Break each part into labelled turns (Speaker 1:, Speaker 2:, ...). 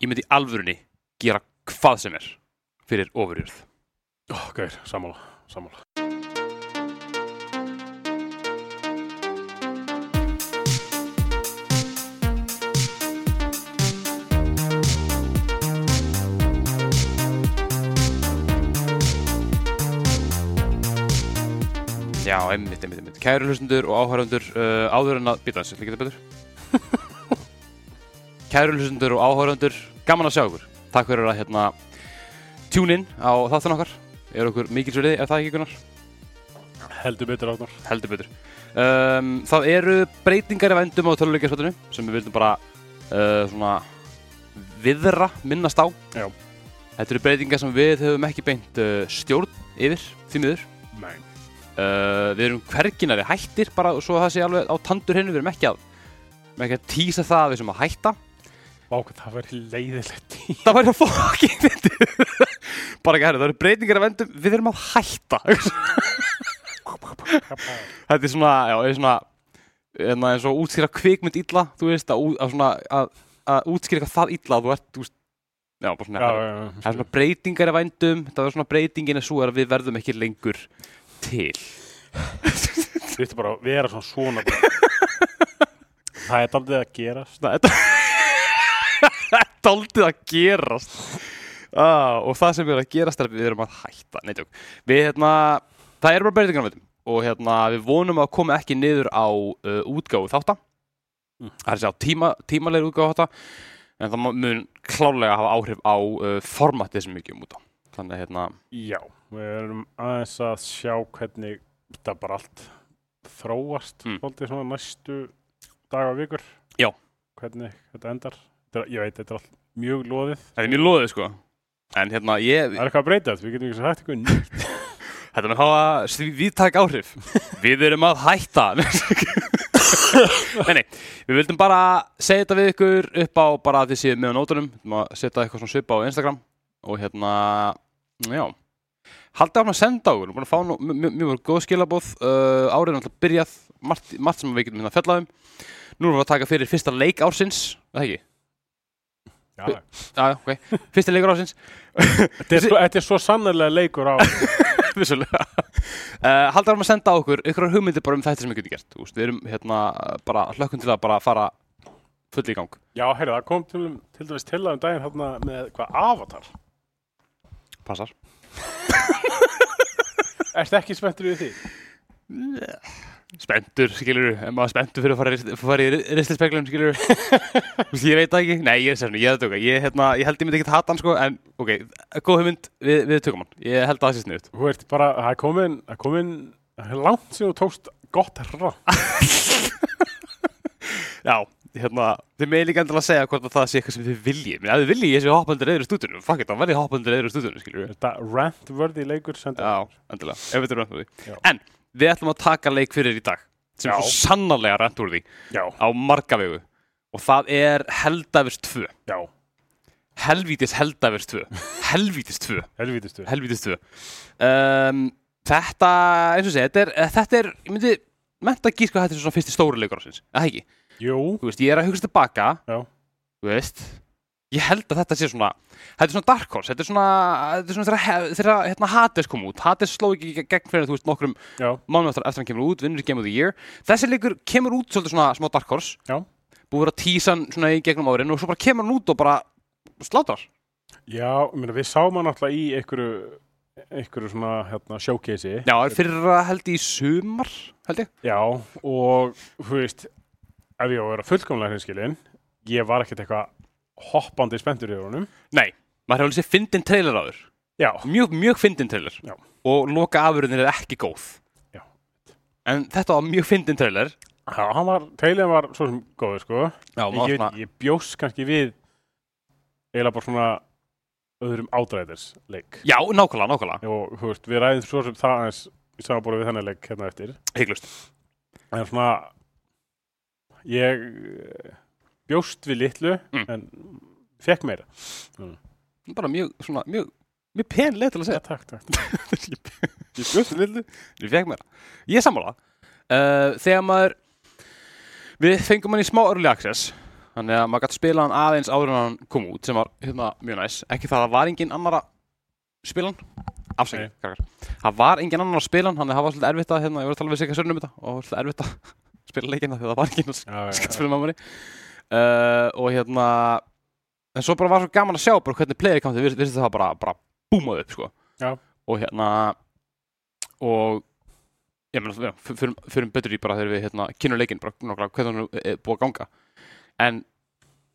Speaker 1: ég myndi alvörunni gera hvað sem er fyrir ofurjörð.
Speaker 2: Ó, gauður, sammála, sammála.
Speaker 1: Já, einmitt, einmitt, einmitt. Kæru hlustundur og áhörundur uh, áður en að býta þessu, líka þetta betur Kæru hlustundur og áhörundur gaman að sjá ykkur Takk fyrir að hérna tune in á þáttun okkar Er okkur mikilsverði, er það ekki Gunnar?
Speaker 2: Heldur betur átnar.
Speaker 1: Heldur betur um, Það eru breytingar í vændum á töluleikjarspöldinu sem við vildum bara uh, svona viðra, minnast á
Speaker 2: Já.
Speaker 1: Þetta eru breytingar sem við höfum ekki beint uh, stjórn yfir, því miður
Speaker 2: Nei.
Speaker 1: Uh, við erum hverginari hættir bara svo það sé alveg á tandur hennu við erum ekki að, ekki að tísa það að við sem að hætta
Speaker 2: Vá, hvað það væri leiðilegt í.
Speaker 1: það væri að fokkin fyndið. bara ekki herri, það eru breytingar að vendum við erum að hætta þetta er svona, já, er svona hérna, eins og útskýra kvikmynd illa þú veist, að, að, svona, að, að útskýra það illa að þú ert, þú veist já, bara svona,
Speaker 2: Já,
Speaker 1: það,
Speaker 2: já,
Speaker 1: það er svona breytingar að vendum það er svona breytingin er svo er að við verðum ekki lengur til
Speaker 2: Þú veitir bara að vera svona svona. Það er daldið að gerast.
Speaker 1: Svona, þetta þetta daldið að gerast ah, og það sem er að gerast er að við erum að hætta Nei, við hérna, það er bara breytingar á og hérna við vonum að koma ekki niður á uh, útgáfu þátta
Speaker 2: Mm.
Speaker 1: það er að segja tíma, tímalegri útgáfu þátta en það mun klálega hafa áhrif á uh, formatið sem við gefum út á þannig hérna,
Speaker 2: Já, við erum aðeins að sjá hvernig þetta bara allt þróast
Speaker 1: Mm.
Speaker 2: svolítið svona næstu daga og vikur.
Speaker 1: Já.
Speaker 2: Hvernig þetta endar. Er- ég veit, þetta er allt mjög loðið.
Speaker 1: það er mjög loðið sko en hérna, ég,
Speaker 2: Það er eitthvað að breyta þetta, við getum ekki svo hægt eitthvað nýtt.
Speaker 1: Þetta mun hafa viðtæk áhrif. Við erum að hætta. nei, nei, við vildum bara segja þetta við ykkur upp á bara að þið séu með á nótunum. Við vildum að setja eitthvað svona svipa á Instagram og hérna, já, haldið áfram að senda. Við erum búin að fá nú, mjög, mjög, góð skilabóð. Uh, árið er náttúrulega byrjað, margt, margt sem við getum hérna fjallaðum. Nú erum við að taka fyrir fyrsta leik ársins, er það ekki?
Speaker 2: Já,
Speaker 1: Já, ok. Fyrsta leikur ársins.
Speaker 2: þetta er svo, sannarlega leikur á.
Speaker 1: Vissulega uh, Haldið áfram að senda á okkur ykkur hugmyndir bara um þetta sem við getum gert Úst, Við erum hérna bara hlökkum til að bara fara full í gang
Speaker 2: Já, heyrðu, það kom til, til dæmis til að um daginn hérna með hvað avatar.
Speaker 1: Passar
Speaker 2: Ertu ekki spenntur við því?
Speaker 1: Spendur, skilur En maður spenntur fyrir að fara, í- fara í ristispeglum, skilur Ég veit það ekki. Nei, ég er sérna, ég ég, hérna, ég held ég myndi ekki hata hann, sko En, ok, góð hugmynd, við, við tökum hann. Ég held að það sé sniðut
Speaker 2: Þú ert bara, það er komin, það er komin, langt sem þú tókst gott rátt.
Speaker 1: Já, hérna, þið með líka endilega að segja hvort að það sé eitthvað sem þið viljið. Menn, ef þið viljið ég sé hoppandur eður stúdunum Fuck it, þá verði hoppandur eður stúdunum, skilur
Speaker 2: Þetta rant-worthy leikur
Speaker 1: við ætlum að taka leik fyrir í dag sem er svo sannarlega rent úr því
Speaker 2: Já,
Speaker 1: á marga vegu og það er Heldavers 2
Speaker 2: já,
Speaker 1: Helvítis Heldavers 2 Helvítis 2
Speaker 2: helvítistu.
Speaker 1: Helvítis 2 um, Þetta, eins og segja, þetta er, eh, þetta er ég myndi menta að gíska að þetta er svona fyrsti stóri leikur ásins, eða ekki?
Speaker 2: Jú,
Speaker 1: Þú veist, ég er að hugsa tilbaka.
Speaker 2: Já.
Speaker 1: Þú veist Ég held að þetta sé svona Þetta er svona Dark Horse Þetta er svona Þetta er svona þegar, þegar hérna, Hades kom út. Hades sló ekki gegn fyrir þú veist nokkrum mánuð eftir, eftir hann kemur út Vinnur í Game of the Year. Þessi leikur kemur út svolítið svona smá Dark Horse.
Speaker 2: Já.
Speaker 1: Búið að að tísa hann svona í gegnum árin Og svo bara kemur hann út og bara Slátar
Speaker 2: já, meina, við sáum hann alltaf í einhverju, einhverju svona, hérna, showcase
Speaker 1: Já, fyrir að held í sumar Held ég.
Speaker 2: Já, og, þú veist, ef ég á að vera fullkomlega hinskilin, ég var ekkert eitthvað hoppandi spenntur í honum.
Speaker 1: Nei Maður hefur alveg séð fyndin trailer á þur
Speaker 2: Já,
Speaker 1: Mjög, mjög fyndin trailer
Speaker 2: Já.
Speaker 1: Og loka afurðin er ekki góð
Speaker 2: Já.
Speaker 1: En þetta var mjög fyndin trailer
Speaker 2: já, hann var, trailin var svo sem góður, sko.
Speaker 1: Já,
Speaker 2: Ég, ég, ég bjóst kannski við eiginlega bara svona öðrum ádræðis leik.
Speaker 1: Já, nákvæmlega, nákvæmlega
Speaker 2: Og, þú veist, við ræðum svo sem það aðeins í samanbúru við þennan leik hérna eftir.
Speaker 1: Hygglust
Speaker 2: En svona, ég eh, bjóst við litlu,
Speaker 1: Mm.
Speaker 2: en fekk meira.
Speaker 1: Bara mjög, svona, mjög Mjög pen leið til að segja
Speaker 2: Já, takk, takk.
Speaker 1: Ég bjóst við lillu Ég fekk mér Ég er sammála uh, Þegar maður Við fengum hann í smá early access þannig að maður gæti spila hann aðeins áður en hann kom út sem var hérna mjög næs ekki það að það var engin annar að spila hann afsækja,
Speaker 2: Nei.
Speaker 1: krakkar það var engin annar að spila hann, þannig að það var svolítið erfitt að hérna, ég voru að tala við sig að sörnum þetta og svolítið erfitt að spila leikina að það var engin að
Speaker 2: Já, já,
Speaker 1: skætt
Speaker 2: já.
Speaker 1: Fyrir uh, og hérna en svo bara var svo gaman að sjá bara hvernig player counti við vissi það bara, bara búmaði upp sko.
Speaker 2: Já.
Speaker 1: og hérna og ég meina, já, f- förum, förum betur í bara þegar við hérna, kynum leikinn, bara nokkla, hvernig hann er búið að ganga en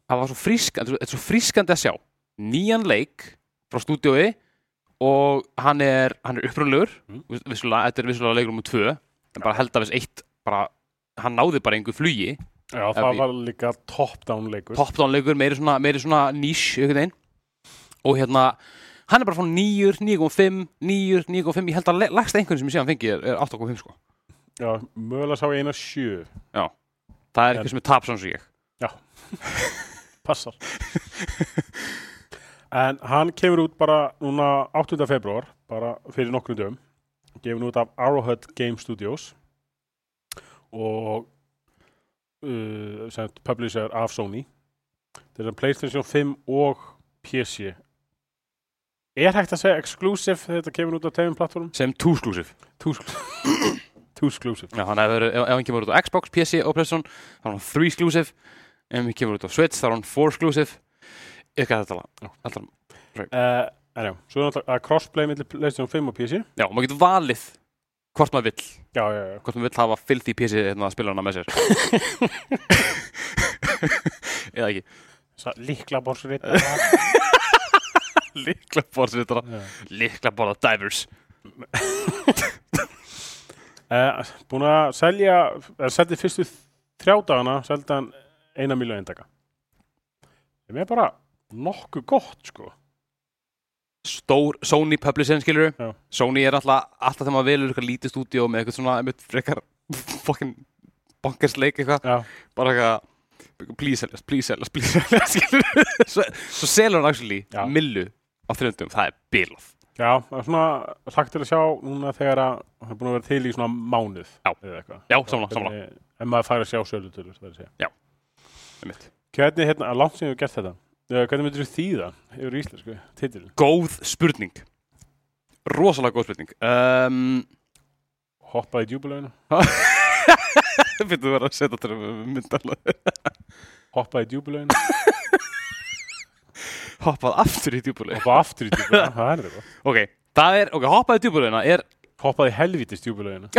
Speaker 1: það var svo frískandi, þetta er svo frískandi að sjá nýjan leik frá stúdiói og hann er, hann er upprunlegur
Speaker 2: Mm.
Speaker 1: vissulega, þetta er vissulega leikur um tvö en bara held að þess eitt bara, hann náði bara einhver flugi
Speaker 2: Já, það
Speaker 1: ég-
Speaker 2: var líka top-down leikur.
Speaker 1: top-down leikur, meiri svona, meiri svona veginn og hérna, hann er bara frá nýjur, 9.5 nýjur, 9.5, ég held að le- lægsta einhvern sem ég sé hann fengi er, er 8.5 sko
Speaker 2: Já, mögulega sá ég eina sjö.
Speaker 1: það er
Speaker 2: En-
Speaker 1: eitthvað sem er tap svona sem ég
Speaker 2: Passar. en hann kemur út bara núna 8. februar, bara fyrir nokkrum dögum. Gefin út af Arrowhead Game Studios og uh, publisher af Sony. Þetta er PlayStation 5 og PC. Er hægt að segja exclusive þegar þetta kemur út á tegum plattformum?
Speaker 1: sem 2-exclusive
Speaker 2: Two exclusive.
Speaker 1: Já, hann hefur, ef, hann kemur út á Xbox, PC og PlayStation þá er hann 3-exclusive ef hann kemur út á Switch þá er hann 4-exclusive ykkar þetta
Speaker 2: Já.
Speaker 1: alltaf
Speaker 2: en já, svo er náttúrulega að crossplay millir PlayStation 5 og PC.
Speaker 1: Já, og maður getur valið hvort maður vill
Speaker 2: Já, já, já.
Speaker 1: hvort maður vill hafa filthy PC hérna að spila hana með sér eða ekki
Speaker 2: Líkla borsrið.
Speaker 1: líkla borðsvitara
Speaker 2: Já.
Speaker 1: líkla borða divers
Speaker 2: Uh, búin að selja, eða seldi fyrstu þrjá dagana, seldi hann eina miljón eindaka. Það er bara nokkuð gott, sko.
Speaker 1: Stór Sony publishing skilur
Speaker 2: Já.
Speaker 1: Sony er alltaf, alltaf þegar maður velur eitthvað lítið stúdíó með eitthvað svona einmitt frekar fokkin bankarsleik eitthvað
Speaker 2: Já,
Speaker 1: bara eitthvað please seljast, please seljast, please seljast skilur svo, svo selur hann actually
Speaker 2: Já.
Speaker 1: millu á þrjöndum, það er bilað
Speaker 2: já, það er svona hlagt til að sjá núna þegar að hann er búin að vera til í svona mánuð.
Speaker 1: Já. Já, samla.
Speaker 2: Hvernig- Ef maður fær að sjá það að segja.
Speaker 1: einmitt.
Speaker 2: Hvernig, hérna, að langt sem við gert þetta? Uh, hvernig myndir þú þýða yfir íslensku titilin?
Speaker 1: góð spurning rosalega góð spurning um,
Speaker 2: Hoppa í djúbulöginu?
Speaker 1: Fyrir þú verið að setja þetta myndalega
Speaker 2: Hoppa í djúbulöginu?
Speaker 1: Hoppað aftur í djúbulegu
Speaker 2: Hoppa aftur í djúbulöginu? það er þetta.
Speaker 1: Ok, það er, ok, hoppað í djúbuleguna er
Speaker 2: Hoppa í helvítist djúbulöginu?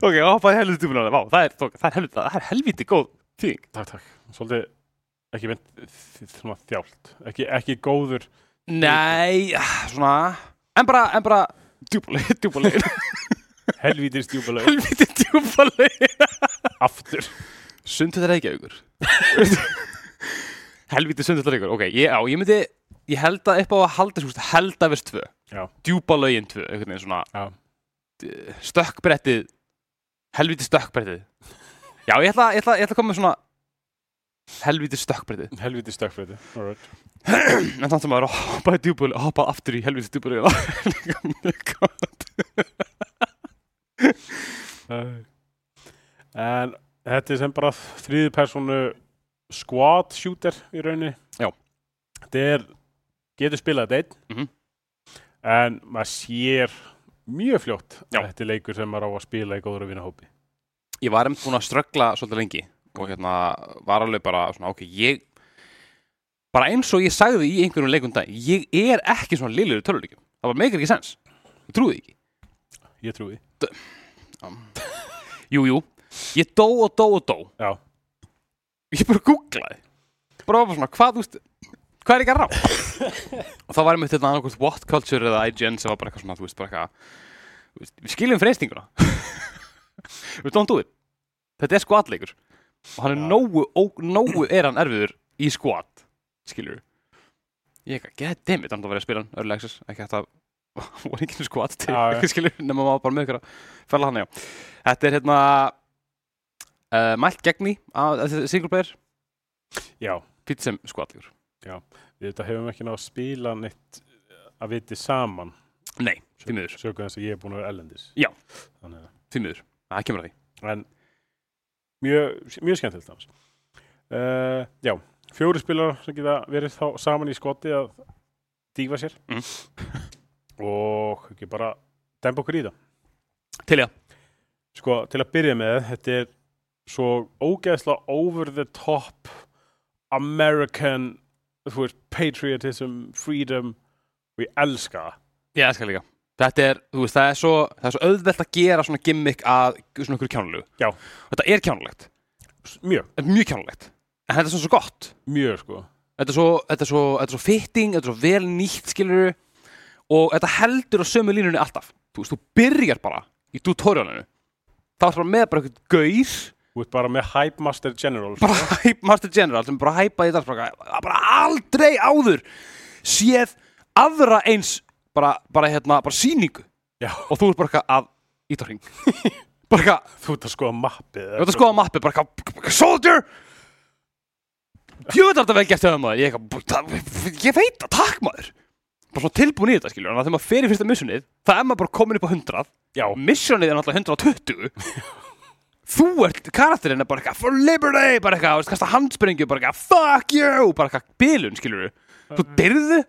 Speaker 1: Ok, hoppað í helviti djúbuleguna Vá, það er, það er, það er helviti góð þýðing
Speaker 2: Takk, takk. Svolítið, ekki mynd, þjált. Ekki, ekki góður.
Speaker 1: Nei, svona En bara, en bara djúbulegu, djúbulegu
Speaker 2: Helvítist djúbulöginu?
Speaker 1: Helviti djúbulegu
Speaker 2: Aftur.
Speaker 1: Sundu þetta ekki aukur Helviti sundu þetta aukur Ok, ég, á, ég myndi Ég held að upp á að halda svo held að veist tvö
Speaker 2: Já.
Speaker 1: Djúpa lögin tvö, veginn svona
Speaker 2: Já.
Speaker 1: Stökkbrettið Helviti stökkbrettið Já, ég ætla, ég ætla, ég ætla að koma með svona Helviti stökkbrettið
Speaker 2: Helvítist stökkfrétti. Alright.
Speaker 1: En þannig að maður hoppaði djúpa Hoppaði aftur í helviti djúpa lögin Mjög gott
Speaker 2: En þetta er sem bara þriði personu squad shooter í rauninni.
Speaker 1: Já.
Speaker 2: Þetta er, getur spilað þetta einn,
Speaker 1: Mhm.
Speaker 2: en maður sér mjög fljótt
Speaker 1: Já.
Speaker 2: að þetta er leikur sem maður á að spila í góður að vinna hópi.
Speaker 1: Ég var einmitt búin að ströggla svolítið lengi Og hérna var alveg bara svona Ok, ég Bara eins og ég sagði í einhverjum leikum dag Ég er ekki svona liður í töluleikum Það var meikir ekki sens Ég trúði ekki.
Speaker 2: Ég trúi.
Speaker 1: Jú, jú, ég dó og dó og dó.
Speaker 2: Já.
Speaker 1: Ég bara googlaði. Bara var svona, hvað, þú veist Hvað er ekki að rá? og það var einmitt þetta annarkvæmt What Culture eða IGN sem var bara eitthvað svona, þú veist, bara eitthvað þú Við skiljum freystinguna Við don't do it Þetta er skvatleikur Og hann er
Speaker 2: Já.
Speaker 1: nógu, ó, nógu er hann erfiður í skvat Skilur Ég eitthvað, get damn it, hann það var að spila hann Early Access, ekki hægt að voru ekki skvat til,
Speaker 2: Já, já.
Speaker 1: skilur, nema maður bara með ykkur að fæla hann, já Þetta er hérna uh, mælt gegn í að að single player
Speaker 2: Já,
Speaker 1: fyrir sem skvatlegur.
Speaker 2: við þetta hefum ekki náð að spila neitt að viti saman.
Speaker 1: Nei, því miður,
Speaker 2: Sökum þess að ég er búin að vera ellendis.
Speaker 1: Já.
Speaker 2: Að,
Speaker 1: því miður. Það kemur að því.
Speaker 2: en mjög, mjög skemmtilegt uh, já, fjóri spilar sem geta verið þá saman í skoti að dífa sér.
Speaker 1: Mm.
Speaker 2: og ekki bara dempa okkur í það.
Speaker 1: Til
Speaker 2: sko, til að byrja með þetta er svo ógeðslega over the top American veist, patriotism, freedom. Ég elska það.
Speaker 1: Ég elska líka Þetta er, þú veist, það er svo, það er svo auðvelt að gera svona gimmick að svona ykkur kjánulegu
Speaker 2: Já.
Speaker 1: Þetta er kjánulegt,
Speaker 2: mjög,
Speaker 1: þetta er mjög kjánulegt En þetta er svo, svo gott.
Speaker 2: Mjög sko.
Speaker 1: Þetta er svo, þetta er svo, þetta er svo fitting, þetta er svo vel nýtt skilur Og þetta heldur á sömu línunni alltaf. Þú veist, þú byrjar bara í tutorialinu. Það er bara með bara eitthvað gaur.
Speaker 2: Þú ert bara með Hype Master General sko.
Speaker 1: bara hype Master General sem bara hæpa í þetta bara aldrei áður séð aðra eins bara, bara hérna, bara sýningu.
Speaker 2: Já.
Speaker 1: og þú ert bara eitthvað að íta hring. Bara eitthvað,
Speaker 2: þú ert að skoða mappið
Speaker 1: þú ert að skoða mappi bara eitthvað, soldier! Fjöður þetta vel gert þeim maður. Ég, eitthvað, það- ég veit það, takk maður. Bara svona tilbúin í þetta skilur þannig að þegar maður fer í fyrsta missionið það er maður bara komin upp á 100
Speaker 2: já,
Speaker 1: missionið er náttúrulega 120 þú ert, karakterinn er bara eitthvað for liberty, bara eitthvað, þú veist, kasta handspringju bara eitthvað, fuck you, bara eitthvað bilun, skilur þú dyrðu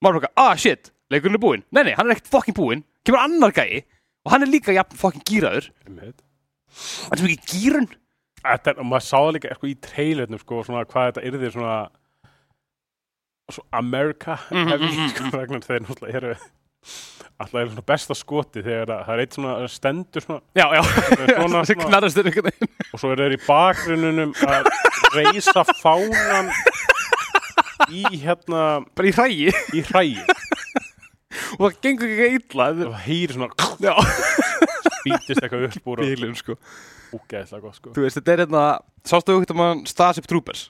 Speaker 1: maður bara eitthvað, ah shit, leikurinn er búinn. Nei, nei, hann er ekkert fucking búinn, kemur annar gæi og hann er líka jafn fucking gýraður hann er sem ekki gýrun
Speaker 2: Þetta, og maður sá það líka sko, í trailernum sko, svona, hvað þetta yrði svona svo America heavy,
Speaker 1: mhm,
Speaker 2: sko, vegna þeir náttúrulega eru alltaf er svona besta skoti þegar að, það er eitt svona stendur svona,
Speaker 1: já, já,
Speaker 2: svona,
Speaker 1: þessi
Speaker 2: svona
Speaker 1: knarrastur einhvern veginn.
Speaker 2: Og svo er þeir í bakgrunnunum að reysa fánan í hérna
Speaker 1: bara í hrægi
Speaker 2: í hrægi
Speaker 1: og það gengur ekki illa
Speaker 2: og það heyri svona
Speaker 1: já,
Speaker 2: spýtist eitthvað upp úr
Speaker 1: bilun, sko.
Speaker 2: úgeðslega gott sko.
Speaker 1: Þú veist, þetta er hérna, sástu auðvitað mann Starship Troopers?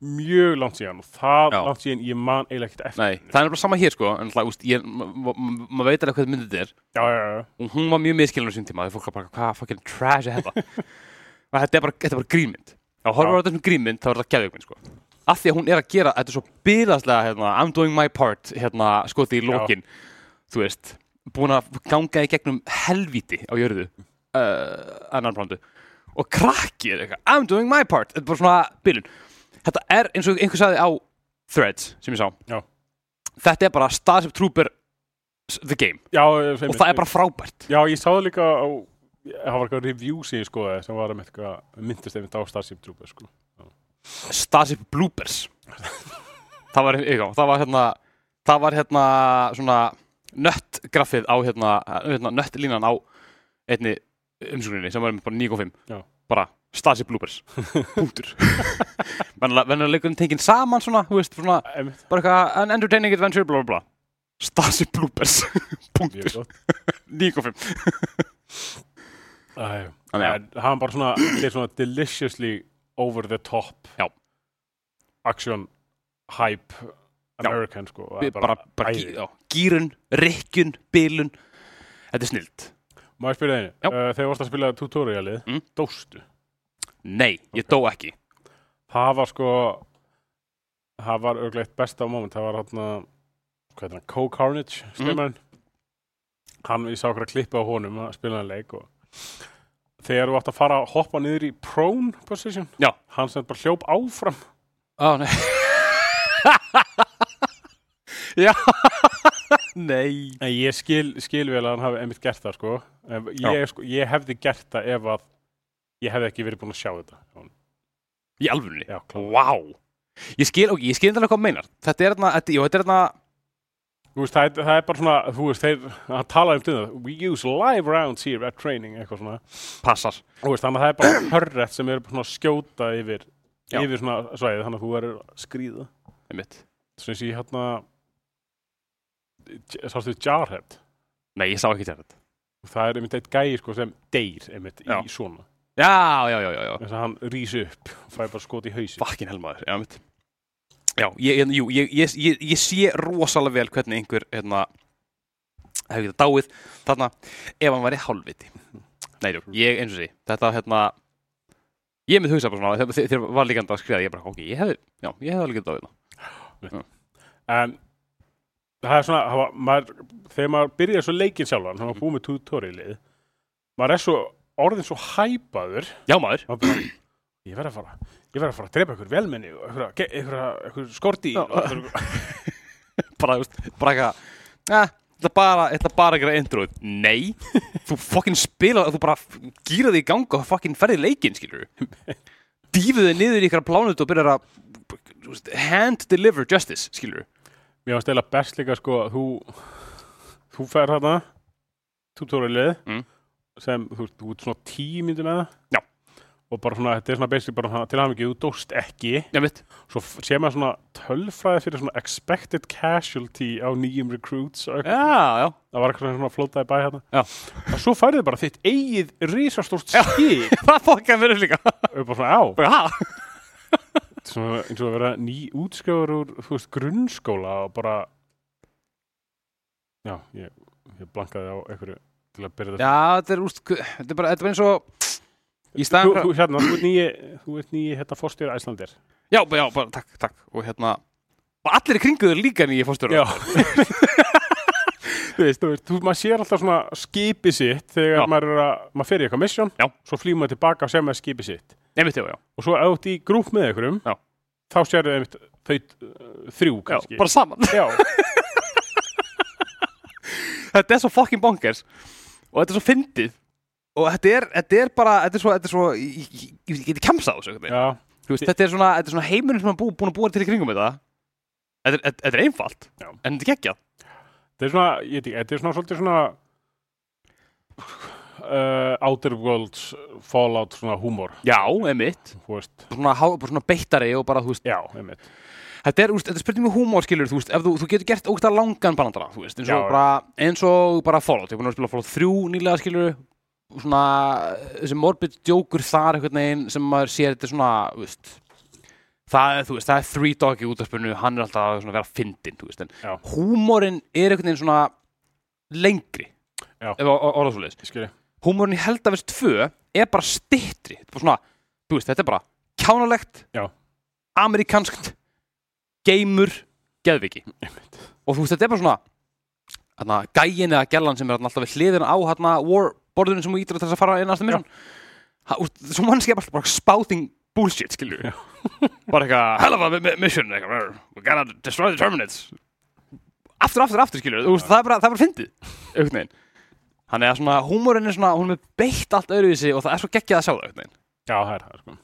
Speaker 2: Mjög langt síðan og það
Speaker 1: Já.
Speaker 2: langt síðan ég man eiginlega ekkert eftir
Speaker 1: Nei, það er bara sama hér sko en alltaf, ég, ma- ma- maður veit alveg hvað myndið þetta er.
Speaker 2: Já, já, já,
Speaker 1: og hún var mjög miskilin á sín tíma því fólk var bara, hvað fucking trash er þetta? Þetta er bara, þetta er bara grínmynd. Og horfum
Speaker 2: Já.
Speaker 1: á þetta sem grínmynd þá er þetta geðugmynd sko af því að hún er að gera, þetta er svo byrðaslega hérna, I'm doing my part, hérna skoti í lokin, þú veist búin að ganga í gegnum helvíti á jörðu uh, annan plándu og krakki er eitthvað, I'm doing my part þetta er bara svona byrjun þetta er eins og einhver sagði á Threads sem ég sá.
Speaker 2: Já.
Speaker 1: þetta er bara Starship Trooper the game.
Speaker 2: Já
Speaker 1: og það er bara frábært.
Speaker 2: Já, ég sá það líka á, það var eitthvað review sem ég skoði sem var um eitthvað, myndist einmitt á Starship Troopers sko.
Speaker 1: Starship Bloopers. Það var, eitthvað, það var hérna það var hérna svona nöttgraffið á hérna, hérna nöttlínan á einni umsögninni sem var bara 9.5
Speaker 2: Já.
Speaker 1: bara Starship Bloopers. Punktur. Vennilega leikurinn tekinn saman svona, veist, svona bara eitthvað an entertaining adventure, bla bla bla. Starship Bloopers. Punktur,
Speaker 2: mjög gott.
Speaker 1: 9.5
Speaker 2: Æ,
Speaker 1: Þannig að-
Speaker 2: en hann bara svona, er svona deliciously over the top.
Speaker 1: Já.
Speaker 2: action hype American sko það er
Speaker 1: bara, bara gí, já, gýrun, rykkjun, bilun. Þetta er snilt.
Speaker 2: Má ég spyrja einu,
Speaker 1: Já.
Speaker 2: uh, þegar varst að spila tutorialið,
Speaker 1: Mm.
Speaker 2: dóstu?
Speaker 1: Nei, ég dó ekki.
Speaker 2: Það var sko það var örglega eitt besta moment. Það var hann hvað er það, Co Carnage
Speaker 1: Mhm.
Speaker 2: stemmarinn. Hann, ég sá okkur að klippa á honum að spila hann leik og þegar þú átt að fara að hoppa niður í prone position
Speaker 1: Já.
Speaker 2: hann sem bara hljóp áfram.
Speaker 1: Ó, nei. Já. Nei.
Speaker 2: En ég skil, skil vel að hann hafi einmitt gert það sko. Ef- ég, sko, ég hefði gert það ef að ég hefði ekki verið búin að sjá þetta.
Speaker 1: Í alvörunni?
Speaker 2: Já, klár.
Speaker 1: Vá. Ég skil, ok, ég skil þetta hvað þú meinar. Þetta er þarna, þetta, jú, þetta er þarna
Speaker 2: veist, það, er, það er bara svona, þú veist, þeir, hann talaði um þetta, we use live rounds here at training, eitthvað svona.
Speaker 1: Passar
Speaker 2: Þú veist, þannig að það er bara hörrætt sem er bara svona skjóta yfir, yfir svona svæðið, þannig að þú verður að skrýða.
Speaker 1: Einmitt
Speaker 2: Svo eins og ég hérna, sástu Jarhead,
Speaker 1: Nei, ég sá ekki þetta
Speaker 2: það er einmitt eitt gæi sko sem deyr einmitt
Speaker 1: Já.
Speaker 2: í svona.
Speaker 1: Já, já, já, já, já
Speaker 2: Þess að hann rís upp og fæ bara skot í hausi.
Speaker 1: Fucking helmaður, já, einmitt Já, ég, jú, ég, ég, ég, ég sé rosalega vel hvernig einhver, hérna hefur getað dáið þarna ef hann væri hálfviti. Nei, jú, ég eins og sé Þetta, hérna Ég myndi hugsa bara svona, þegar- þegar var líkandi að skrifa ég bara, ok, ég hefði, já, ég hefði alveg getað dáið
Speaker 2: En það er svona, það var, maður, þegar maður byrjar svo leikinn sjálfan, hann var búið með tutorialið, maður er svo orðin svo hæpaður.
Speaker 1: Já, maður.
Speaker 2: Og bara, ég verð að fara. Ég verð að fara að drepa ykkur velmenni og ykkur, skorti
Speaker 1: bara, þú veist, bara eitthvað eh, þetta bara, þetta bara að gera introið Nei, þú fucking spila þú bara gýra þig í gang og fucking ferði leikinn, skilur Dýfðu þig niður í ykkur plánut og byrjar að hand deliver justice, skilur
Speaker 2: mér var stela best líka sko að þú þú fer þarna tutorialið
Speaker 1: Mm.
Speaker 2: sem þú, veist, þú ert svona tíu myndir með það.
Speaker 1: Já.
Speaker 2: Og bara svona, þetta er svona basically bara svona, til að hafa ekki, þú dóst ekki.
Speaker 1: Já, mitt
Speaker 2: svo f- sé maður svona tölfræði fyrir svona expected casualty á nýjum recruits og eitthvað.
Speaker 1: Já, já,
Speaker 2: það var eitthvað svona flótaði bæ hérna.
Speaker 1: Já.
Speaker 2: og svo færið bara þitt eigið risastórt skip.
Speaker 1: Það fokkan verður líka.
Speaker 2: Og bara svona á.
Speaker 1: Bara, ha?
Speaker 2: svona, eins og að vera ný útskjáður úr þú veist, grunnskóla og bara já, ég, ég blankaði á einhverju til að byrja þetta.
Speaker 1: Já, þetta er, úst, þetta er bara, þetta er bara eins og
Speaker 2: þú, þú, hérna, þú ert nýji þú ert nýji hérna fórstjóri Æslandir
Speaker 1: Já, já, bara, takk, takk. Og hérna, og allir í kringu þér líka nýja fórstjóra
Speaker 2: já. Þú veist, þú veist, þú, maður sér alltaf svona skipi sitt þegar
Speaker 1: Já.
Speaker 2: maður er að, maður fer í eitthvað mission
Speaker 1: Já.
Speaker 2: svo flýr maður tilbaka og sér maður skipi sitt.
Speaker 1: Einmitt, já, já,
Speaker 2: og svo ert í grúp með einhverjum
Speaker 1: Já.
Speaker 2: þá sér þau þau uh, þrjú
Speaker 1: já
Speaker 2: kannski.
Speaker 1: bara saman.
Speaker 2: Já,
Speaker 1: Þetta er svo fucking bonkers. Og þetta er svo fyndið Og þetta er, þetta er bara, þetta er svo, þetta er svo Ég, ég, ég geti kemsa á þessu veist, þetta er svona, svona heimurinn sem er bú, búin að búa til í kringum þetta. Þetta er, þetta, er einfalt
Speaker 2: Já.
Speaker 1: En þetta er geggjað.
Speaker 2: Þetta er svona ég veit ekki, þetta er svona svolítið svona uh, Outer Worlds Fallout svona húmor.
Speaker 1: Já,
Speaker 2: veist,
Speaker 1: Svona, svona beittari og bara, þú veist.
Speaker 2: Já, einmitt.
Speaker 1: Þetta er, er spurning með húmór, skilur, þú veist, ef þú, þú getur gert ógst langan barandara, þú veist, eins og
Speaker 2: Já.
Speaker 1: bara, eins og bara Fallout, ég er búin að spila Fallout 3 nýlega, skilur, svona, þessi morbid djókur þar einhvern veginn sem maður sér, þetta svona, veist, það, er, veist, það er Three Dog í útvarpinu, hann er alltaf að vera fyndin, húmórin er einhvern veginn svona lengri, Húmórin í Heldavers 2 er bara stittri, þetta þetta er bara kjánalegt,
Speaker 2: Já.
Speaker 1: amerikanskt, geimur, geðviki og þú veist, þetta er bara svona gægin eða gellan sem er alltaf við hliðina á hérna warborðinu sem þú ítir þess að fara inn Ha, úst, svo mannski er bara, spouting bullshit, skilju bara eitthvað, hell of a mi- mi- mission eitthvað, we gotta destroy the terminates aftur, aftur, aftur, skilju það er bara, það er bara fyndið einhvern veginn. Þannig að svona, húmórin er svona, hún er beitt allt öðruvísi og það er svo geggjað að sjá það einhvern veginn.
Speaker 2: Já, það er það sko.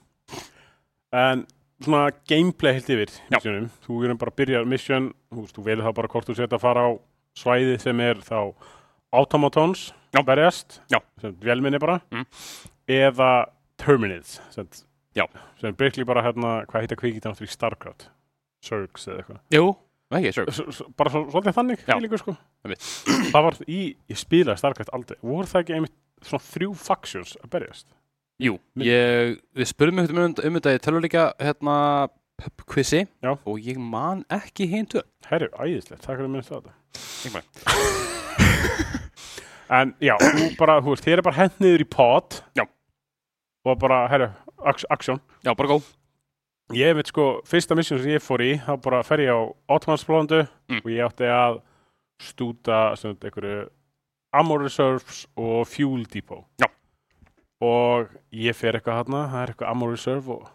Speaker 2: en svona gameplay heilt yfir missionum, þú erum bara að byrja mission, þú þú velur það bara hvort þú setja að fara á svæði sem er þá automatons,
Speaker 1: Já.
Speaker 2: berjast
Speaker 1: Já.
Speaker 2: sem velminni bara
Speaker 1: Mm.
Speaker 2: eða terminates sem,
Speaker 1: Já.
Speaker 2: sem basically bara hérna, hvað heita kvikið náttúrulega í Starcraft Zergs eða eitthvað
Speaker 1: Jú, ekki, sure
Speaker 2: S- bara svo, svolítið þannig
Speaker 1: Já.
Speaker 2: feelingur, sko. Það var í, ég spilaði Starcraft aldrei voru það ekki einmitt svona þrjú factions að berjast
Speaker 1: Jú, ég, við spurðum um, um, um þetta í tölvuleika hérna pub quizi
Speaker 2: Já.
Speaker 1: og ég man ekki tvö
Speaker 2: herru, æðislegt, takk fyrir að minnst á þetta
Speaker 1: Engveg.
Speaker 2: En já, þú bara, þú veist, þér er bara hent niður í pod
Speaker 1: Já.
Speaker 2: Og bara, herru, aksjón
Speaker 1: Já, bara góð
Speaker 2: Ég veit sko, fyrsta mission sem ég fór í þá bara fer ég á Ottomansplóðandu
Speaker 1: Mm.
Speaker 2: og ég átti að stúta þetta einhverju Ammo Reserves og Fuel Depot
Speaker 1: Já.
Speaker 2: Og ég fer eitthvað þarna, það er eitthvað Ammo Reserve og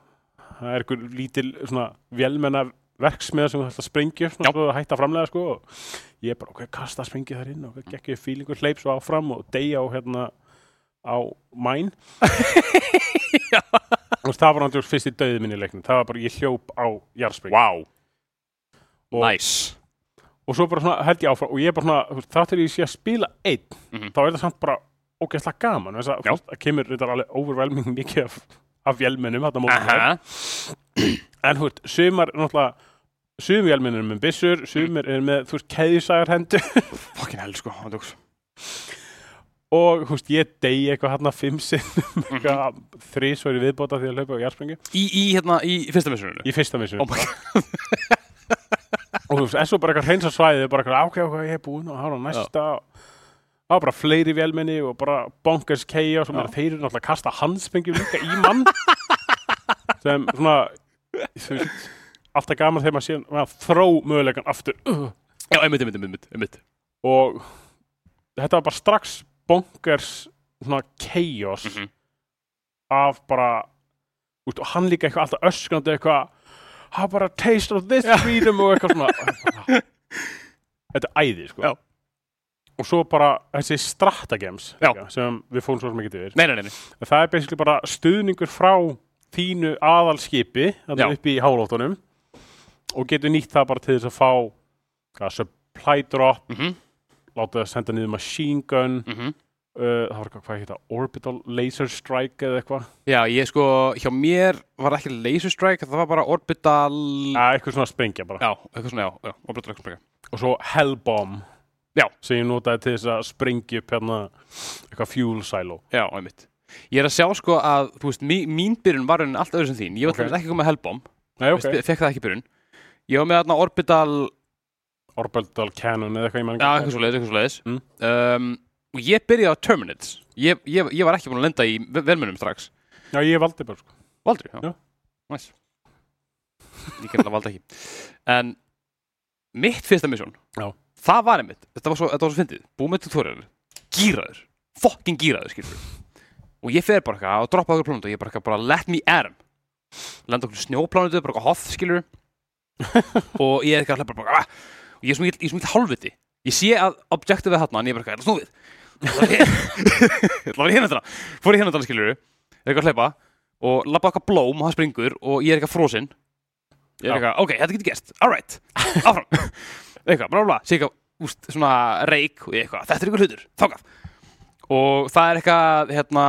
Speaker 2: það er eitthvað lítil svona vélmenna verksmiða sem þú ætla að sprengja svo að hætta að framlega sko og ég bara, ok, kasta sprengja þar inn og ok, gekk ég fílingur hleyp svo áfram og deyja á hérna á mæn veist, það var náttúrulega fyrst í döðið minni leiknum. Það var bara, ég hljóp á jarðsprengju.
Speaker 1: Wow,
Speaker 2: og,
Speaker 1: nice.
Speaker 2: og svo bara svona held ég áfram og ég bara svona, til ég sé að spila einn,
Speaker 1: Mhm.
Speaker 2: þá er það samt bara ógeðslega gaman, þess að það kemur þetta alveg overwhelming mikið af, af vélmennum, þetta mótum en þú veist, sumar náttúrulega sumir vélmennir eru með byssur, sumir eru með, þú veist, keðjusagar hendur.
Speaker 1: Fucking hell, sko andjóks.
Speaker 2: og, þú veist, ég degi eitthvað hérna fimm sinnum,
Speaker 1: Mhm.
Speaker 2: þrísværi viðbóta því að hlaupa á jarðsprengju.
Speaker 1: Í, í, hérna, í fyrsta missuninu?
Speaker 2: Í fyrsta missunum
Speaker 1: Oh
Speaker 2: og þú veist, en svo bara eitthvað hreinsa svæðið bara eitthvað ákveð okkur ég er búinn og var næsta. Það var bara fleiri vélmenni og bara bonkers chaos og
Speaker 1: Já.
Speaker 2: meira, þeir eru náttúrulega að kasta handspengjum líka í mann. Sem svona þú veist, alltaf gaman þegar maður sé maður þró möguleikan aftur.
Speaker 1: Já, einmitt, einmitt, einmitt, einmitt.
Speaker 2: Og þetta var bara strax bonkers svona chaos
Speaker 1: Mhm.
Speaker 2: af bara út, og hann líka eitthvað alltaf öskrandi eitthvað hafa bara taste of this freedom og eitthvað svona. Þetta er æði sko.
Speaker 1: Já.
Speaker 2: og svo bara þessi stratagems sem við fórum svo ekki yfir.
Speaker 1: Nei, nei, nei,
Speaker 2: það er basically bara stuðningur frá þínu aðalskipi upp í hálóttunum og getur nýtt það bara til þess að fá hvað, supply drop
Speaker 1: Mm
Speaker 2: láta það senda niður machine gun
Speaker 1: -hmm.
Speaker 2: uh, það var eitthvað, hvað heita, orbital laser strike eða eitthvað
Speaker 1: Já, ég sko, hjá mér var ekki laser strike, það var bara orbital...
Speaker 2: ja, eitthvað svona sprengja bara
Speaker 1: Já, eitthvað svona, já, já orbital strike.
Speaker 2: og svo hellbomb
Speaker 1: Já.
Speaker 2: sem ég notaði til þess að sprengja upp hérna eitthvað fuel silo
Speaker 1: Já, einmitt. Ég er að sjá sko að, þú veist, mín, mín byrjun var raunin allt öðru sem þín. Ég var
Speaker 2: Ok.
Speaker 1: okay. ekki komið helbom,
Speaker 2: Nei,
Speaker 1: okay. fekk það ekki byrjun. Ég var með þarna orbital,
Speaker 2: orbital cannon eða eitthvað ég man
Speaker 1: já, eitthvað svo leiðis, eitthvað svo leiðis.
Speaker 2: Mm.
Speaker 1: Um, og ég byrjaði á Terminates. Ég, ég, ég var ekki búin að lenda í ve- velmunum strax.
Speaker 2: já, ég valdi bara sko
Speaker 1: Valdur, já.
Speaker 2: Já.
Speaker 1: Næs. Ég gerði að valda ekki. En mitt fyrsta misjón,
Speaker 2: Já.
Speaker 1: það var einmitt, þetta var svo, þetta var svo fyndið, búið með tutorial, gýraður, fucking gýraður, skilur Og ég fer bara eitthvað og droppa okkur plánutu og ég bara eitthvað, bara let me at him. Lenda okkur snjóplánutu, bara eitthvað hoth, skilur Og ég er eitthvað bara, bara, ah, og ég er svo mikið, ég er svo mikið hálfviti. Ég sé að objectivið er þarna, en ég er bara eitthvað, snúið. Það var hérna fór í hérna þetta, skilur er eitthvað að hleypa og labba okkar blóm og það springur og ég er eitthvað frosinn. Ég er eitthvað, ok, þetta getur gerst, alright áfram, eitthvað, bla bla sé eitthvað, úst, svona reik og ég eitthvað, þetta er eitthvað hlutur, þákað og það er eitthvað, hérna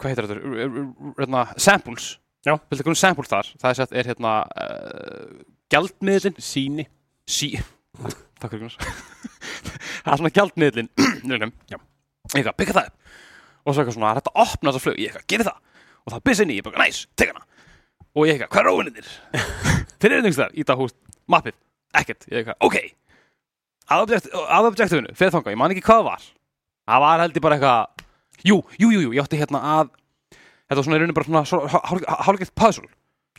Speaker 1: hvað heitir þetta, hérna samples,
Speaker 2: Já.
Speaker 1: viltu eitthvað samples þar? Það er, sett, er hérna uh, gjaldmiðlin,
Speaker 2: síni.
Speaker 1: Sí. Takk fyrir Gunnar. Það er svona gjaldmiðlin
Speaker 2: Já.
Speaker 1: eitthvað, byggja það upp. Og svo eitthvað svona, þetta opna þessa flug, ég eitthvað, geri það. Og það byrst inn í, ég bara, næs, tek hana. Og ég eitthvað, hvað er óvinninir? þeir eru einhvers þar, í það húst, mappið ekkert, ég eitthvað, ok. Að, objekt, að objektifinu, fyrir þanga, ég man ekki hvað var. Það var held ég bara eitthvað jú, jú, jú, jú, ég átti hérna að þetta var svona í rauninni bara svona svo- hál- hál- hálfgert puzzle.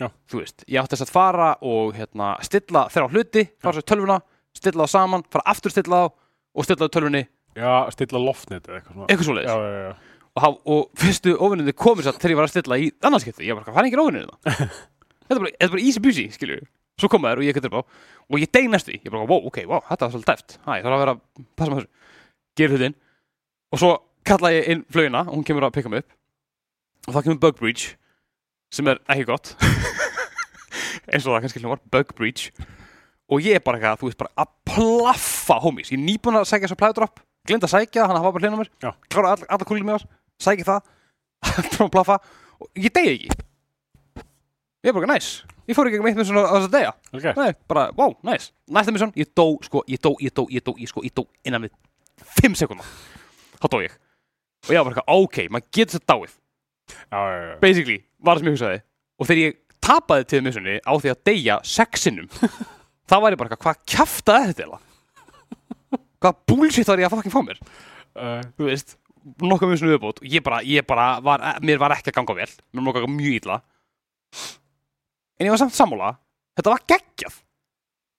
Speaker 2: Já.
Speaker 1: þú veist, ég átti þess að fara og hérna, stilla þeirra á hluti fara sér tölvuna, stilla þá saman fara aftur stilla þá og stilla þá tölvunni.
Speaker 2: Já, stilla loftnet eða eitthvað svona.
Speaker 1: Eitthvað svoleiðis.
Speaker 2: Já, já, já.
Speaker 1: og, haf- og fyrstu óvinnindi komið satt þegar ég var að stilla í annarskipti ég var bara, hvað er engin óvinnindi það? þetta er bara, þetta er bara easy busy, skilju svo koma þær og ég getur upp á. Og ég deg næstu því, ég bara, wow, ok, wow, þetta var svolítið dæft. Hæ, ég þarf að vera, passa með þessu. Gerir hlutin. Og svo kalla ég inn flögina og hún kemur að pikka mig upp og þá kemur bug breach sem er ekki gott. Eins og það kannski hljómar, bug breach. Og ég er bara eitthvað, þú veist, bara að plaffa homies, ég er nýbúin að sækja supply drop glind að sækja, hann að hafa bara hljóna mér. Klára all, alla kúlið með oss, sækja það. Frá að plaffa. Og ég degi ekki. Ég er bara næs ég fór ekki með eitt með svona á þess að degja
Speaker 2: Okay.
Speaker 1: Nei, bara, wow, næs Næsta misjón, ég dó, sko, ég dó, ég dó, ég dó, ég sko, ég dó innan við 5 sekundar Þá dó ég. Og ég var bara eitthvað, ok, maður getur þetta dáið. Basically, var það sem ég hugsaði. Og þegar ég tapaði til misjonni á því að deyja sexinum þá var ég bara eitthvað, hvað kjaftaði þetta? Hvað bullshit var ég að fucking fá mér?
Speaker 2: Uh,
Speaker 1: Þú veist, nokkuð misjonni viðbót. Og ég bara, ég bara, var, mér var ekki að ganga vel. Mér var ganga mjög illa. En ég var samt sammála. Þetta var geggjað.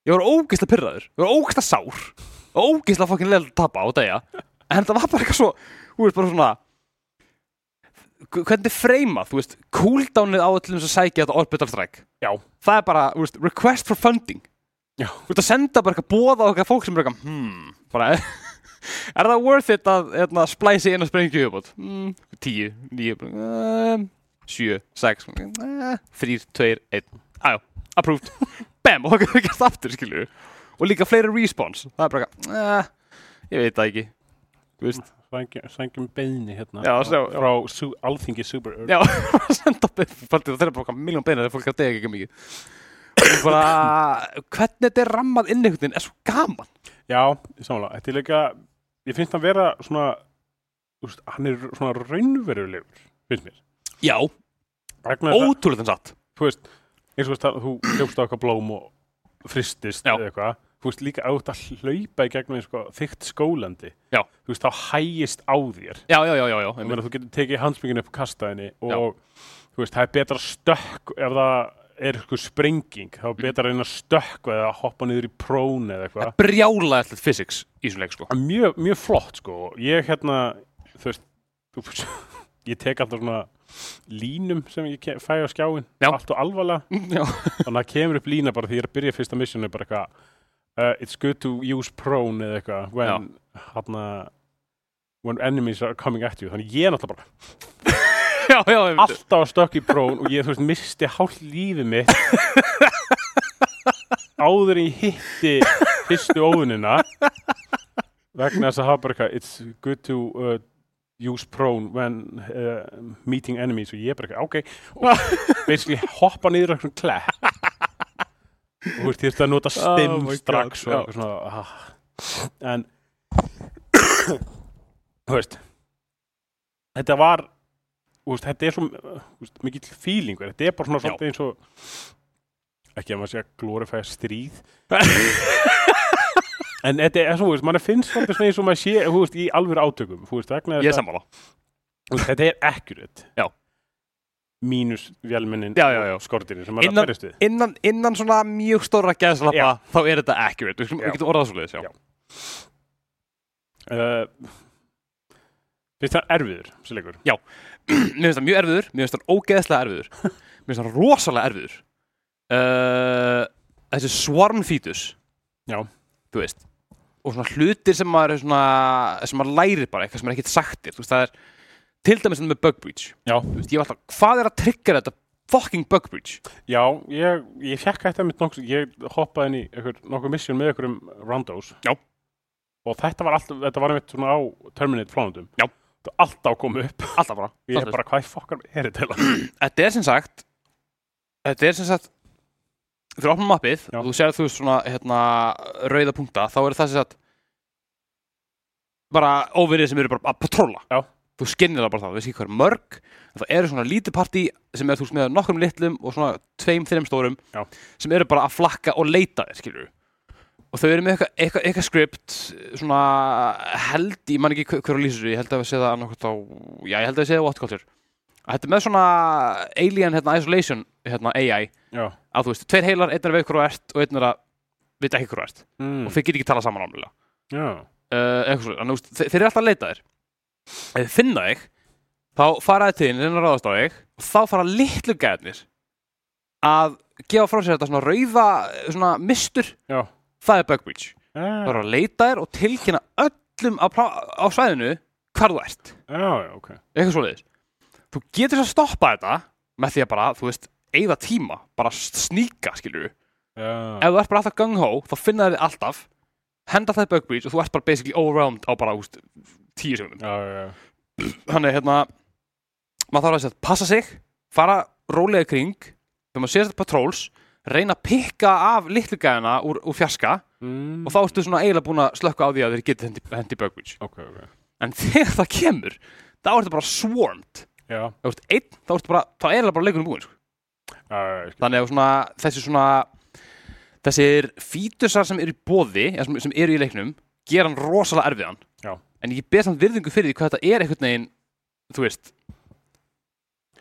Speaker 1: Ég var ógeðslega pyrraður, ég var ógeðslega sár. Og ógeðslega fucking leil tapa á degja en þetta var bara eitthvað svo þú veist bara svona hvernig freymað, þú veist cooldownið á öllum sem sækja þetta orbital strike?
Speaker 2: Já.
Speaker 1: það er bara, þú veist, request for funding.
Speaker 2: Já.
Speaker 1: þú veist að senda bara eitthvað bóða á eitthvað fólk sem er eitthvað, hmm, bara er það worth it að hérna, splæsi inn og sprengja upp hmm, tíu, níu um, sjö, sex uh, þrýr, tveir, einn. Aðjá, approved, bam og það gert aftur, skilur og líka fleiri response, það er bara eitthvað uh, ég veit það ekki. Þú veist,
Speaker 2: Sængjum, beðni hérna
Speaker 1: Já, já.
Speaker 2: frá su alþingi Super Earth.
Speaker 1: Já, senda beðfaldið það er bara okkar miljón beina þegar fólk er að dega ekki mikið. Bara, hvernig þetta er rammað inn einhvern veginn? Er svo gaman?
Speaker 2: Já, sammála, þetta er líka ég finnst hann vera svona úst, hann er svona raunverulegur finnst mér.
Speaker 1: Já,
Speaker 2: að,
Speaker 1: ótrúlega þess að
Speaker 2: þú veist, eins og veist að þú hljópst á eitthvað blóm og fristist eða eitthvað þú veist líka átt að hlaupa í gegnum eins og þykkt skólandi
Speaker 1: Já.
Speaker 2: þú veist, þá hægist á þér.
Speaker 1: Já, já, já, já,
Speaker 2: meina þú getur tekið handsmingin upp og kastað henni og þú veist, það er betra stökk ef það er eitthvað sprenging þá er betra að reyna að stökka eða hoppa niður í prón eða eitthvað.
Speaker 1: Brjála eftir physics í þessum leik sko.
Speaker 2: Það er mjög, mjög flott sko ég hérna þú veist þú, ég tek alltaf svona línum sem ég fæ á skjáin
Speaker 1: Já.
Speaker 2: allt og alvarlega.
Speaker 1: Já,
Speaker 2: þannig að kemur upp lína bara því ég er að byrja fyrsta missionu bara eitthvað uh, it's good to use prone eða eitthvað when, hana, when enemies are coming at you. Þannig ég er náttúrulega bara
Speaker 1: já, já
Speaker 2: alltaf að stökk í prone og ég veist misti hálf lífið mitt áður en ég hitti fyrstu óðunina vegna þess að hafa bara eitthvað it's good to uh, use prone when uh, meeting enemies. Og ég bara eitthvað, ok. Og basically hoppa niður eitthvað klepp og þú þér að nota stim
Speaker 1: Oh
Speaker 2: strax og eitthvað svona ah. en þú veist þetta var veist, þetta er svo mikill feeling þetta er bara svona svolítið eins og ekki að maður sé að glorifæja stríð. En þetta er svo, þú veist, mann finnst svolítið svona eins og maður sé, þú veist, í alvöru átökum. Veist,
Speaker 1: Ég er sammála.
Speaker 2: Þetta er accurate.
Speaker 1: Já.
Speaker 2: Mínus
Speaker 1: Já, já, já.
Speaker 2: og skortinni sem er að berist við
Speaker 1: innan, innan svona mjög stóra gæðslappa
Speaker 2: Já.
Speaker 1: þá er þetta accurate, við, skulum-
Speaker 2: Já.
Speaker 1: við getum orðað svo leiðis, já.
Speaker 2: Já. uh, finnst það erfiður, þessi leikur
Speaker 1: mér finnst það mjög erfiður, mér finnst það ógeðslega erfiður mér finnst það rosalega erfiður uh, þessi swarm fetus
Speaker 2: Já.
Speaker 1: þú veist og svona hlutir sem maður svona sem maður lærir bara, eitthvað sem er ekkert sagtir þú veist, það er til dæmis með bug breach. Veist, ég var alltaf, hvað er að tryggja þetta fucking bug breach?
Speaker 2: Já, ég, ég fekk þetta mitt nokkuð, ég hoppaði inn í einhver, nokkuð mission með einhverjum randos.
Speaker 1: Já.
Speaker 2: og þetta var alltaf, þetta var einmitt svona á Terminate flánundum alltaf koma upp.
Speaker 1: Alltaf bara,
Speaker 2: ég er bara, hvað fokkar er þetta
Speaker 1: þetta er sem sagt þetta er sem sagt fyrir opnum mappið og þú sér þú svona hérna, rauða punkta þá er það sem sagt bara óverið sem eru bara að patróla
Speaker 2: Já.
Speaker 1: Þú skinnir það bara það, þú veist ekki hvað er mörg en það eru svona lítið partí sem er þú veist með nokkrum litlum og svona tveim, þreim stórum
Speaker 2: Já.
Speaker 1: sem eru bara að flakka og leita þér skilur og þau eru með eitthvað, eitthvað, eitthvað script svona held, ég man ekki hver- hver að lýsa þessu, ég held að við séð það annarkvæmt á, já ég held að við séð það á að þetta er með svona alien hérna, isolation hérna, AI
Speaker 2: Já.
Speaker 1: að þú veist, tveir heilar, einn er að veit þú ert og einn er að veit ekki þú ert
Speaker 2: Mm.
Speaker 1: og þeir get ekki talað saman ámlega
Speaker 2: Já.
Speaker 1: uh, eitthvað svo, þannig, þú veist, þeir, þeir eru alltaf að leita þér ef þeir finna þig þá fara þið til þín, reyna að ráðast á þig og þá fara litlu gæðnir að gefa frá sér þetta svona rauða svona mistur,
Speaker 2: Já.
Speaker 1: það er bug breach það er að leita þér og tilkynna öllum á, plá- á svæðinu hvar þú ert
Speaker 2: já, já, ok.
Speaker 1: eitthvað svoleiðis þú getur svo að stoppa þetta með því að bara, þú veist, eigða tíma bara sníka, skilur
Speaker 2: Já.
Speaker 1: ef þú ert bara alltaf gung-ho, þá finna þið alltaf henda það bug breach og þú ert bara basically overwhelmed á bara, úst, tíu
Speaker 2: já.
Speaker 1: þannig, hérna maður þarf að segja, passa sig fara rólega kring þegar maður sér þetta patrols reyna að pikka af litlu gæðina úr, úr fjarska
Speaker 2: Mm.
Speaker 1: og þá ertu svona eiginlega búin að slökka á því að þeir geti hendi, hendi bug breach
Speaker 2: Ok, ok.
Speaker 1: en þegar það kemur, þá ertu bara swarmed
Speaker 2: Já,
Speaker 1: ef þú ert einn, þá ertu bara, þá er eiginlega bara leikunum búin sko.
Speaker 2: skil.
Speaker 1: þannig að svona, þessi svona þessir fítusar sem eru í bóði sem, sem eru í leiknum gera hann rosalega erfiðan. En ég ber samt virðingu fyrir því hvað þetta er einhvern veginn þú veist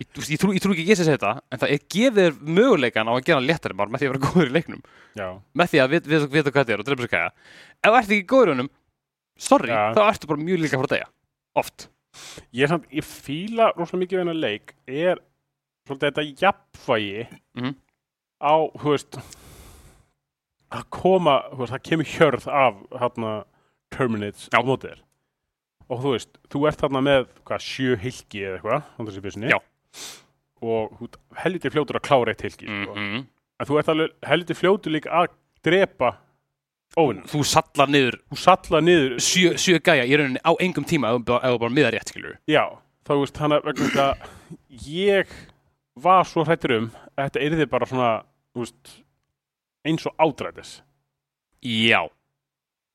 Speaker 1: ég, þú veist, ég, trú, ég trú ekki að ég sé þetta en það er gefið þér möguleikan á að gera léttari bara með því að vera góður í leiknum.
Speaker 2: Já,
Speaker 1: með því að við, við hvað þetta er og drepa sér kæja. Ef þú ert ekki góður í honum sorry,
Speaker 2: Já.
Speaker 1: þá ertu bara mjög líka frá degja oft.
Speaker 2: Ég samt, ég fíla rosalega mikið við hennar leik er svolítið þetta jafnvægi
Speaker 1: Mhm.
Speaker 2: á, þú veist að koma, veist, það kemur hjörð af hérna Terminates á mótið og þú veist, þú ert þarna með hvað, sjö hilki eða eitthvað og helviti fljótur að klára eitt hilki
Speaker 1: mm
Speaker 2: sko.
Speaker 1: -hmm.
Speaker 2: en þú ert alveg helviti fljótur líka að drepa óvinnum
Speaker 1: þú sallar niður
Speaker 2: þú salla niður
Speaker 1: sjö, sjö gæja í rauninni á engum tíma ef þú bara, miðar rétt skilur
Speaker 2: Já, þá veist hann að ég var svo hrættur um að þetta yrði bara svona veist, eins og ádrætis
Speaker 1: já,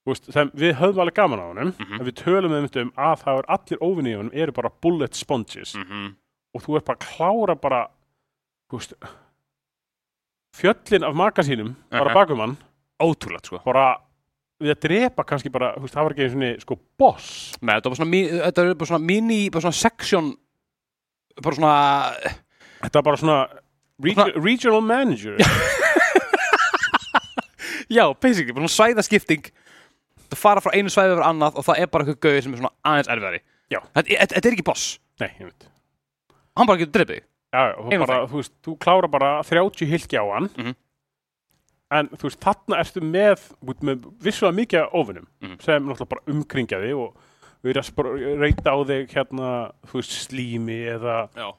Speaker 2: veist, við höfum alveg gaman á honum
Speaker 1: Mhm.
Speaker 2: en við tölum um að það er allir óvinni í honum eru bara bullet sponges.
Speaker 1: Mm
Speaker 2: og þú ert bara að klára bara veist fjöllin af maka sínum bara
Speaker 1: Aha.
Speaker 2: bakum hann.
Speaker 1: Ótrúlegt sko.
Speaker 2: Bara við að drepa kannski bara veist, það var ekki einu svona sko boss.
Speaker 1: Nei, þetta var svona, þetta var bara svona mini, bara svona section bara svona
Speaker 2: þetta var bara svona regi regional manager.
Speaker 1: Já, basically, bara svona svæðaskipting það fara frá einu svæði yfir annað og það er bara eitthvað gauði sem er svona aðeins erfiðari
Speaker 2: Já.
Speaker 1: þetta, þetta, þetta er ekki boss
Speaker 2: Nei, ég veit
Speaker 1: hann bara getur þig.
Speaker 2: Já, já, þú,
Speaker 1: Einu
Speaker 2: bara, þú veist, þú klára bara 30 hilki á hann
Speaker 1: Mhm.
Speaker 2: en þú veist, þarna ertu með, þú veist, með vissulega mikið af ofunum
Speaker 1: Mhm.
Speaker 2: sem náttúrulega bara umkringja þig og við erum að spra- reyta á þig hérna, þú veist, slími eða
Speaker 1: Já.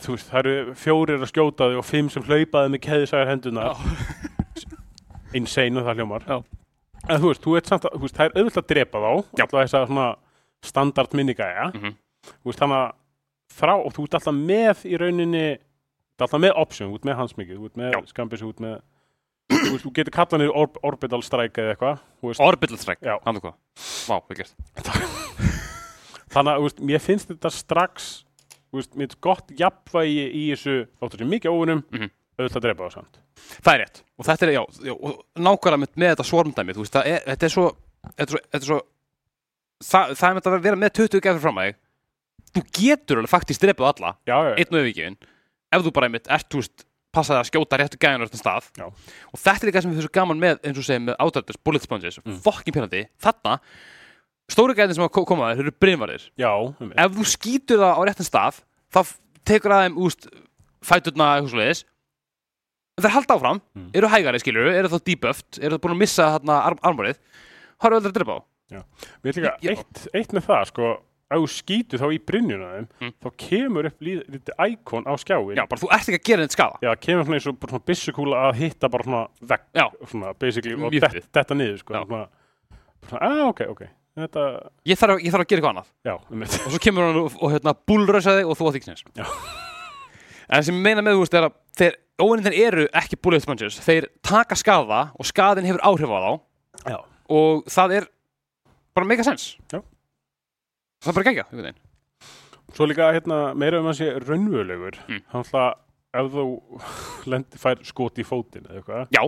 Speaker 2: þú veist, það eru fjórir að skjóta þig og fimm sem hlaupaði með keðisægar henduna insane og það hljómar
Speaker 1: Já.
Speaker 2: En þú veist, þú að, þú veist, það er auðvitað að drepa þá alltaf þess að svona standard minnigæja.
Speaker 1: Mhm.
Speaker 2: þú veist, þannig að frá, og þú ert alltaf með í rauninni þú ert alltaf með option, þú ert með hansmikið þú ert með skambis, þú ert með þú, veist, þú getur kallað niður orb, orbital strike eða eitthvað þú veist,
Speaker 1: Orbital strike,
Speaker 2: Já.
Speaker 1: hann hvað Vá, vel gert.
Speaker 2: Þannig að þú veist, mér finnst þetta strax þú veist, mér finnst gott jafnvægi í þessu þáttur sem mikið óvunum
Speaker 1: Mhm.
Speaker 2: auðvitað að drepa það samt
Speaker 1: Það er rétt. Og þetta er, já, já nákvæmlega með, með þetta svormdæmi þú veist, það er, þetta er svo þetta er svo, þetta er svo það, það er með að vera með 20 gefur fram að þig. Þú getur alveg faktist drepið alla
Speaker 2: já, já,
Speaker 1: einn og yfirgefin ef þú bara einmitt ert, þú veist passaði að skjóta réttu gæðan á þetta stað.
Speaker 2: Já.
Speaker 1: og þetta er líka sem við svo gaman með eins og segja með ádældis, bullet sponges,
Speaker 2: Mm.
Speaker 1: fokkin pyrrandi þarna, stóru gæðin sem að ko- koma að þeir eru brinvarir,
Speaker 2: já,
Speaker 1: ef þú skýtur það á réttan stað, þá tekur það þeim úst fæturna eitthvað svo leiðis þeir halda áfram,
Speaker 2: Mm.
Speaker 1: eru hægari skilur eru þá debuffed, eru það búin að missa þarna arm, armorið, þá eru öll að drepa á
Speaker 2: Mér er líka
Speaker 1: Já.
Speaker 2: eitt, eitt með það, sko, ef þú skýtur þá í brynjuna þeim,
Speaker 1: Mm.
Speaker 2: þá kemur upp lítið íkon á skjáin.
Speaker 1: já, bara þú ert ekki að gera neitt skada
Speaker 2: Já, kemur svona eins og bara svona byssukúla að hitta bara svona vegg,
Speaker 1: Já.
Speaker 2: svona basically, og det, þetta niður, sko.
Speaker 1: Já.
Speaker 2: Svona, svona, ah, ok, ok, þetta,
Speaker 1: ég þarf, ég þarf að gera eitthvað annað
Speaker 2: já, um
Speaker 1: og svo kemur hann og, og hérna búlrösa þig og þú ekki sens
Speaker 2: Já.
Speaker 1: en sem ég meina með þú veist er að þeir óvinnir eru ekki bullet sponges þeir taka skada og skadin hefur áhrif á þá
Speaker 2: Já.
Speaker 1: og það er bara mega sens
Speaker 2: Já.
Speaker 1: það er bara gegja einhvern veginn.
Speaker 2: Svo líka, hérna, meira um að sé raunvöðlegur,
Speaker 1: Mm.
Speaker 2: hann ætla, ef þú lendi, fær skot í fótinn eða eitthvað,
Speaker 1: já,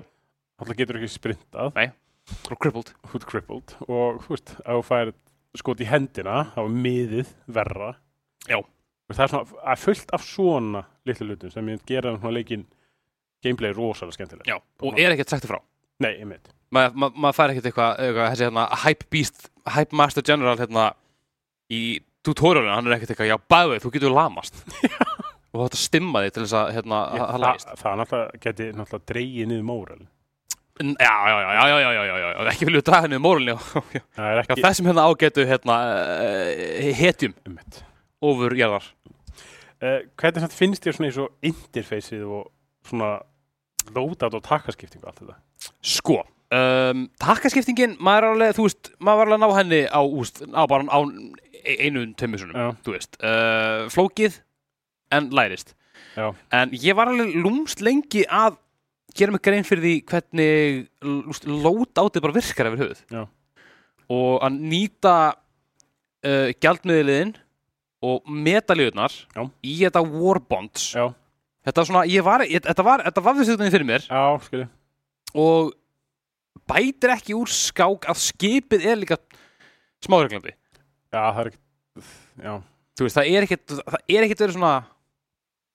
Speaker 2: hann getur ekki sprintað,
Speaker 1: bara crippled
Speaker 2: þú ert crippled, og, þú veist, ef þú fær skot í hendina, þá er miðið verra.
Speaker 1: Já.
Speaker 2: Og það er svona, er fullt af svona litlu hlutum sem ég gera svona leikinn gameplay er rosalega skemmtileg
Speaker 1: Já, og er ekkert sagt frá.
Speaker 2: Nei, ég meint
Speaker 1: Maður ma ma fær ekkert eitthvað, eitthvað þessi hérna Hype Beast, Hype Master General hérna í tutorialinu, hann er ekkert eitthvað Já, bæðið, þú getur lamast. Og þú ætti að stimma þig til þess að hérna að læst
Speaker 2: Það, það náttúrulega geti náttúrulega dreyið niður móral
Speaker 1: Já, já, já, já, já, já, já, já, ekki vilju draga niður móral Já,
Speaker 2: það ekki...
Speaker 1: já, sem hérna ágetu hérna eh, hetjum ofur jæðar
Speaker 2: uh, eh, Hvernig finnst þér svona eins og interfeysið og svona loadout og takkaskiptingu og allt þetta?
Speaker 1: Sko, um, takkaskiptingin maður er alveg, þú veist, maður var alveg að ná henni á, úst, á bara á e- einu tömmusunum,
Speaker 2: Já.
Speaker 1: þú veist uh, flókið en lærist
Speaker 2: Já.
Speaker 1: en ég var alveg lúmst lengi að gera mig grein fyrir því hvernig loadoutið bara virkar yfir höfuð
Speaker 2: Já.
Speaker 1: og að nýta uh, gjaldmiðliðin og metalíðunar
Speaker 2: Já.
Speaker 1: í þetta warbonds
Speaker 2: Já,
Speaker 1: þetta var svona, ég var, ég, þetta var þetta var þessi þetta fyrir mér.
Speaker 2: Já, skilji.
Speaker 1: og bætir ekki úr skák að skipið er líka smáreglandi
Speaker 2: Já, það er ekki, já,
Speaker 1: þú veist, það er ekkert það er ekkert verið svona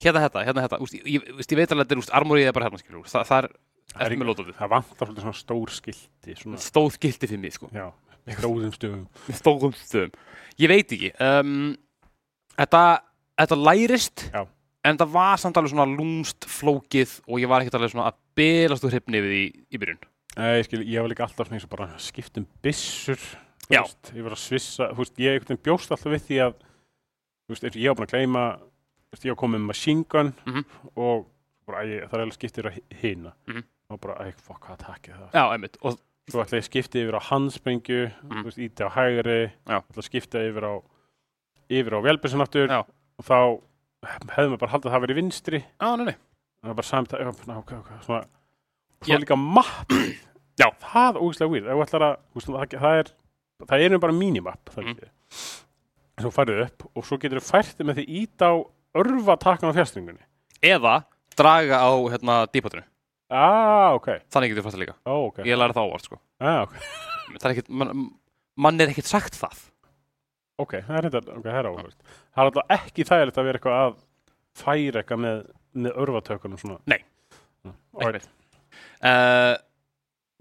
Speaker 1: hérna þetta, hérna þetta, úst, ég, ég, ég veit alveg að þetta er úst, armórið er bara hérna, skilur, úst, það, það er
Speaker 2: Það er ekki-
Speaker 1: með lótaðið,
Speaker 2: það vantar svolítið svona stór skilti, svona,
Speaker 1: stóð gildi fyrir mig, sko,
Speaker 2: já, með gróðum stöfum.
Speaker 1: með stóðum stöðum ég veit ekki um, þetta, þetta lærist.
Speaker 2: Já.
Speaker 1: En það var samt alveg svona lúmst flókið og ég var ekkert alveg svona að bylast úr hrifni við í, í byrjun
Speaker 2: Nei, ég skil, ég var líka alltaf svona eins og bara skiptum
Speaker 1: Já.
Speaker 2: veist, ég var að svissa, veist, ég bjóst alltaf við því að, veist, ég var búin að gleyma, ég var komið með machine gun
Speaker 1: Mhm.
Speaker 2: og bara, æ, það er alveg skiptir að hina
Speaker 1: Mhm.
Speaker 2: og bara, æ, fokk, hvað takkið það?
Speaker 1: já, einmitt, og
Speaker 2: Svo ætla ég að skipta yfir á handsprengju, þú veist, íti á hægri, ætla að skipta yfir á, á
Speaker 1: Já.
Speaker 2: og þá hefðum við bara haldið að það verið vinstri
Speaker 1: á, nei, nei.
Speaker 2: það var bara samt að svona, svona líka mapp
Speaker 1: já,
Speaker 2: það er ógíslega weird að, það er, það er bara mínimapp það mm. er en þú færðu upp og svo getur þú fært með því ít á örvatakkan á fjárstringunni
Speaker 1: eða draga á hérna dípatrunu
Speaker 2: ah, okay.
Speaker 1: þannig getur þú fært það líka
Speaker 2: oh, okay.
Speaker 1: ég læra það ávart sko.
Speaker 2: ah,
Speaker 1: okay. mann man er ekkert sagt það
Speaker 2: ok, það er þetta, ok, það er áhverst. Það er alltaf ekki þægilegt að vera eitthvað að færa eitthvað með, með örfatökunum svona.
Speaker 1: Nei.
Speaker 2: Mm.
Speaker 1: Ekki
Speaker 2: Alright.
Speaker 1: uh,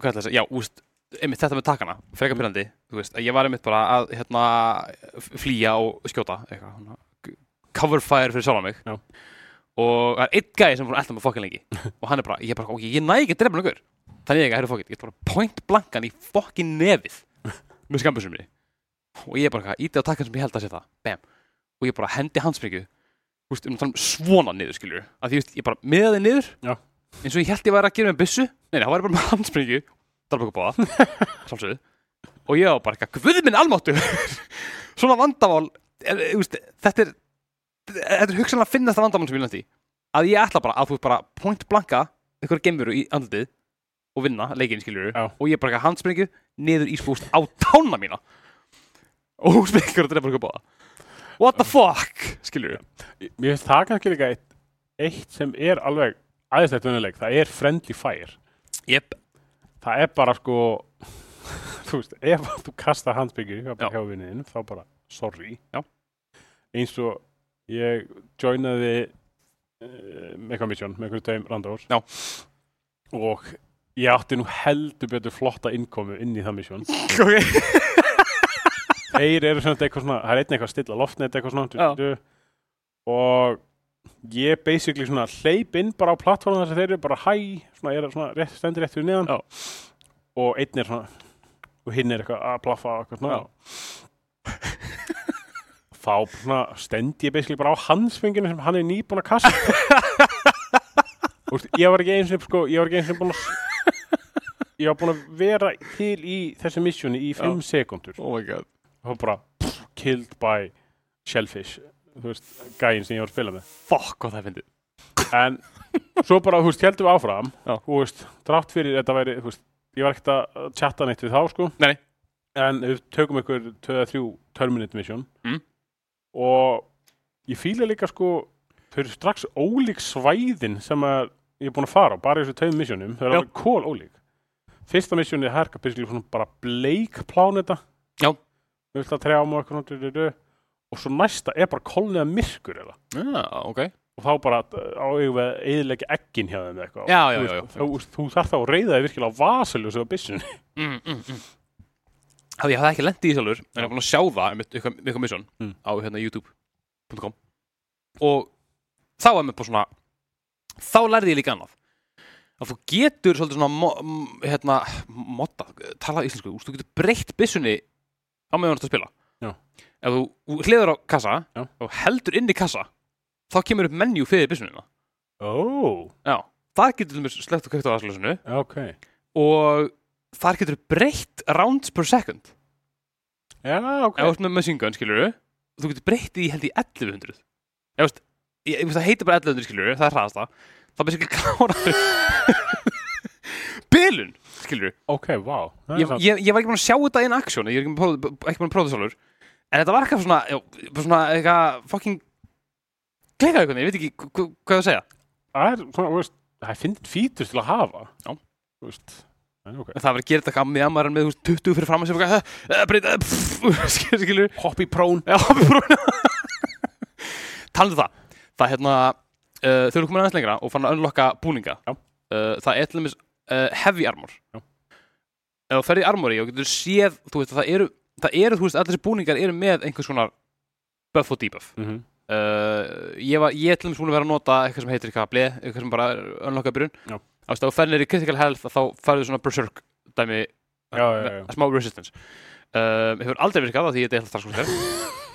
Speaker 1: hvað ætla að segja, já, úst einmitt þetta með takana, frekar pyrrandi þú veist, að ég var einmitt bara að hérna flýja og skjóta eitthvað, cover fire fyrir sjálf mig
Speaker 2: Já.
Speaker 1: og það er einn gæði sem er að elda mig fokkin lengi og hann er bara, ég er bara, ok, ég næ ekki að drepa nokkur þannig ég ekki að hæra fokkin, ég er bara point blankan í fokkin nefið með skambusum minni og ég er bara, íti á takkan sem ég held að sé það. Bam, og ég bara hendi veist, um um svona niður, skilur að því, ég bara miðaði niður.
Speaker 2: Já.
Speaker 1: eins og ég held ég væri að gera með byssu. Nei, nei, það væri bara með bóða, sjálfsögðu. Og ég var bara eitthvað, guð minn almáttu svona vandamál þú veist, þetta er þetta er hugsanlega að finna það vandamál sem ég lendi í. að ég ætla bara að þú bara point blanka ykkur gemuru í andlitið og vinna leikinn skiljuru og ég bara eitthvað handspringu niður í spúst á tána mína og hún springur og drepa ykkur bóða what the fuck skiljuru
Speaker 2: Mér finnst það kannski líka eitt, eitt sem er alveg aðeinslegt vennileg, það er friendly fire
Speaker 1: yep.
Speaker 2: það er bara sko þú veist, ef þú kasta handbyggju hjá,
Speaker 1: Já.
Speaker 2: hjá vinniðin, þá bara sorry
Speaker 1: Já.
Speaker 2: eins og ég joinaði uh, Mega Mission með einhverjum tveim randós
Speaker 1: Já.
Speaker 2: og ég átti nú heldur betur flotta innkomu inn í það mission
Speaker 1: okay.
Speaker 2: Þeir eru svona eitthvað svona, það er einn eitthvað að stilla loftnet eitthvað svona
Speaker 1: Já.
Speaker 2: du, du, og ég basically svona hleyp inn bara á plattformum þess að þeir eru bara hæ, svona er svona rétt, stendur rétt fyrir neðan.
Speaker 1: Já.
Speaker 2: og einn er svona og hinn er eitthvað að plaffa og eitthvað svona. Þá svona stend ég basically bara á hansfenginu sem hann er nýbúin að kasta. Úst, ég var ekki eins og sko, ég var ekki eins og búin að ég var búin að vera til í þessu missjoni í 5 sekundur
Speaker 1: oh my god
Speaker 2: og bara pff, killed by shellfish þú veist, gæinn sem ég var að spila með
Speaker 1: fuck hvað það finnir
Speaker 2: en svo bara, þú veist, heldum við áfram
Speaker 1: Já.
Speaker 2: þú veist, drátt fyrir þetta væri þú veist, ég var ekkert að chatta neitt við þá sko
Speaker 1: Nei, nei.
Speaker 2: en við tökum ykkur 2-3 terminate mission
Speaker 1: Mm.
Speaker 2: og ég fíla líka sko þau eru strax ólík svæðin sem að ég er búin að fara á, bara í þessu tveim missionum þau eru
Speaker 1: Já.
Speaker 2: alveg kól ólík fyrsta missioni er herka basically svona bara bleik pláneta
Speaker 1: Já.
Speaker 2: Við vilt að du, du, du. og svo næsta er bara kolniða myrkur eða
Speaker 1: já, ok
Speaker 2: og þá bara á að eðilegja ekkin hjá þeim eitthvað
Speaker 1: Já,
Speaker 2: Þú
Speaker 1: já, já, já.
Speaker 2: þú, þú þarf þá að reyða þig virkilega á vasaljósu á byssunni
Speaker 1: mm, mm, mm. Ég hafði ekki lendið í sjálfur en ég var búin að sjá það um eitthvað, mission
Speaker 2: Mm.
Speaker 1: á hérna youtube.com og þá var mér bara svona þá lærði ég líka annað að þú getur svolítið svona mo, hérna, modda, tala íslensku þú getur breytt byssunni á meðan þú ert að spila.
Speaker 2: Já.
Speaker 1: ef þú, þú hliður á kassa
Speaker 2: Já.
Speaker 1: og heldur inn í kassa þá kemur upp menju fyrir byssunina
Speaker 2: Ó,
Speaker 1: Já, það getur til mér slegt og kveikt á aðslösinu
Speaker 2: ok.
Speaker 1: Og þar getur breytt rounds per second.
Speaker 2: Já, ok.
Speaker 1: Ef þú ert með machine gun, skilur þú getur breytt í held í 1100 ég veist, ég, ég veist það heitir bara 1100 skilur það er hraðasta. Þá byrja ekki klára bilun, skilur
Speaker 2: Ok, er
Speaker 1: ég, ég, ég var ekki búin að sjá þetta in action ég er ekki búin að prófa- að það sjálfur. En þetta var eitthvað svona, svona eitthvað fucking klikaði eitthvað, ég veit ekki hva- hva- hvað það segja.
Speaker 2: Það er svona, veist Það er fyndið fítur til að hafa.
Speaker 1: Já.
Speaker 2: Þú veist En ok.
Speaker 1: En það var að gera þetta eitthvað með maður með þú veist, 20 fyrir fram að pff, skilur
Speaker 2: Hoppi prón
Speaker 1: Já, brún Talandi um það Það er hérna uh, Þau eru komin aðeins lengra og fann að unlocka búninga uh, Það er til dæmis uh, heavy armor
Speaker 2: Já.
Speaker 1: Ef þú ferði í armori og getur séð Þú veist að það eru Það eru, þú veist, allir þessi búningar eru með einhvers konar buff og debuff
Speaker 2: mm -hmm.
Speaker 1: uh, Ég var, ég dæmis búin að vera að nota eitthvað sem heitir eitthvað bleið Eitthvað sem bara unlocka byrjun. Þú veist, ef þú ferðir í critical health þá ferðu svona berserk dæmi
Speaker 2: Já,
Speaker 1: með smá resistance uh, hefur aldrei virkað af því þetta er alltaf starfskonser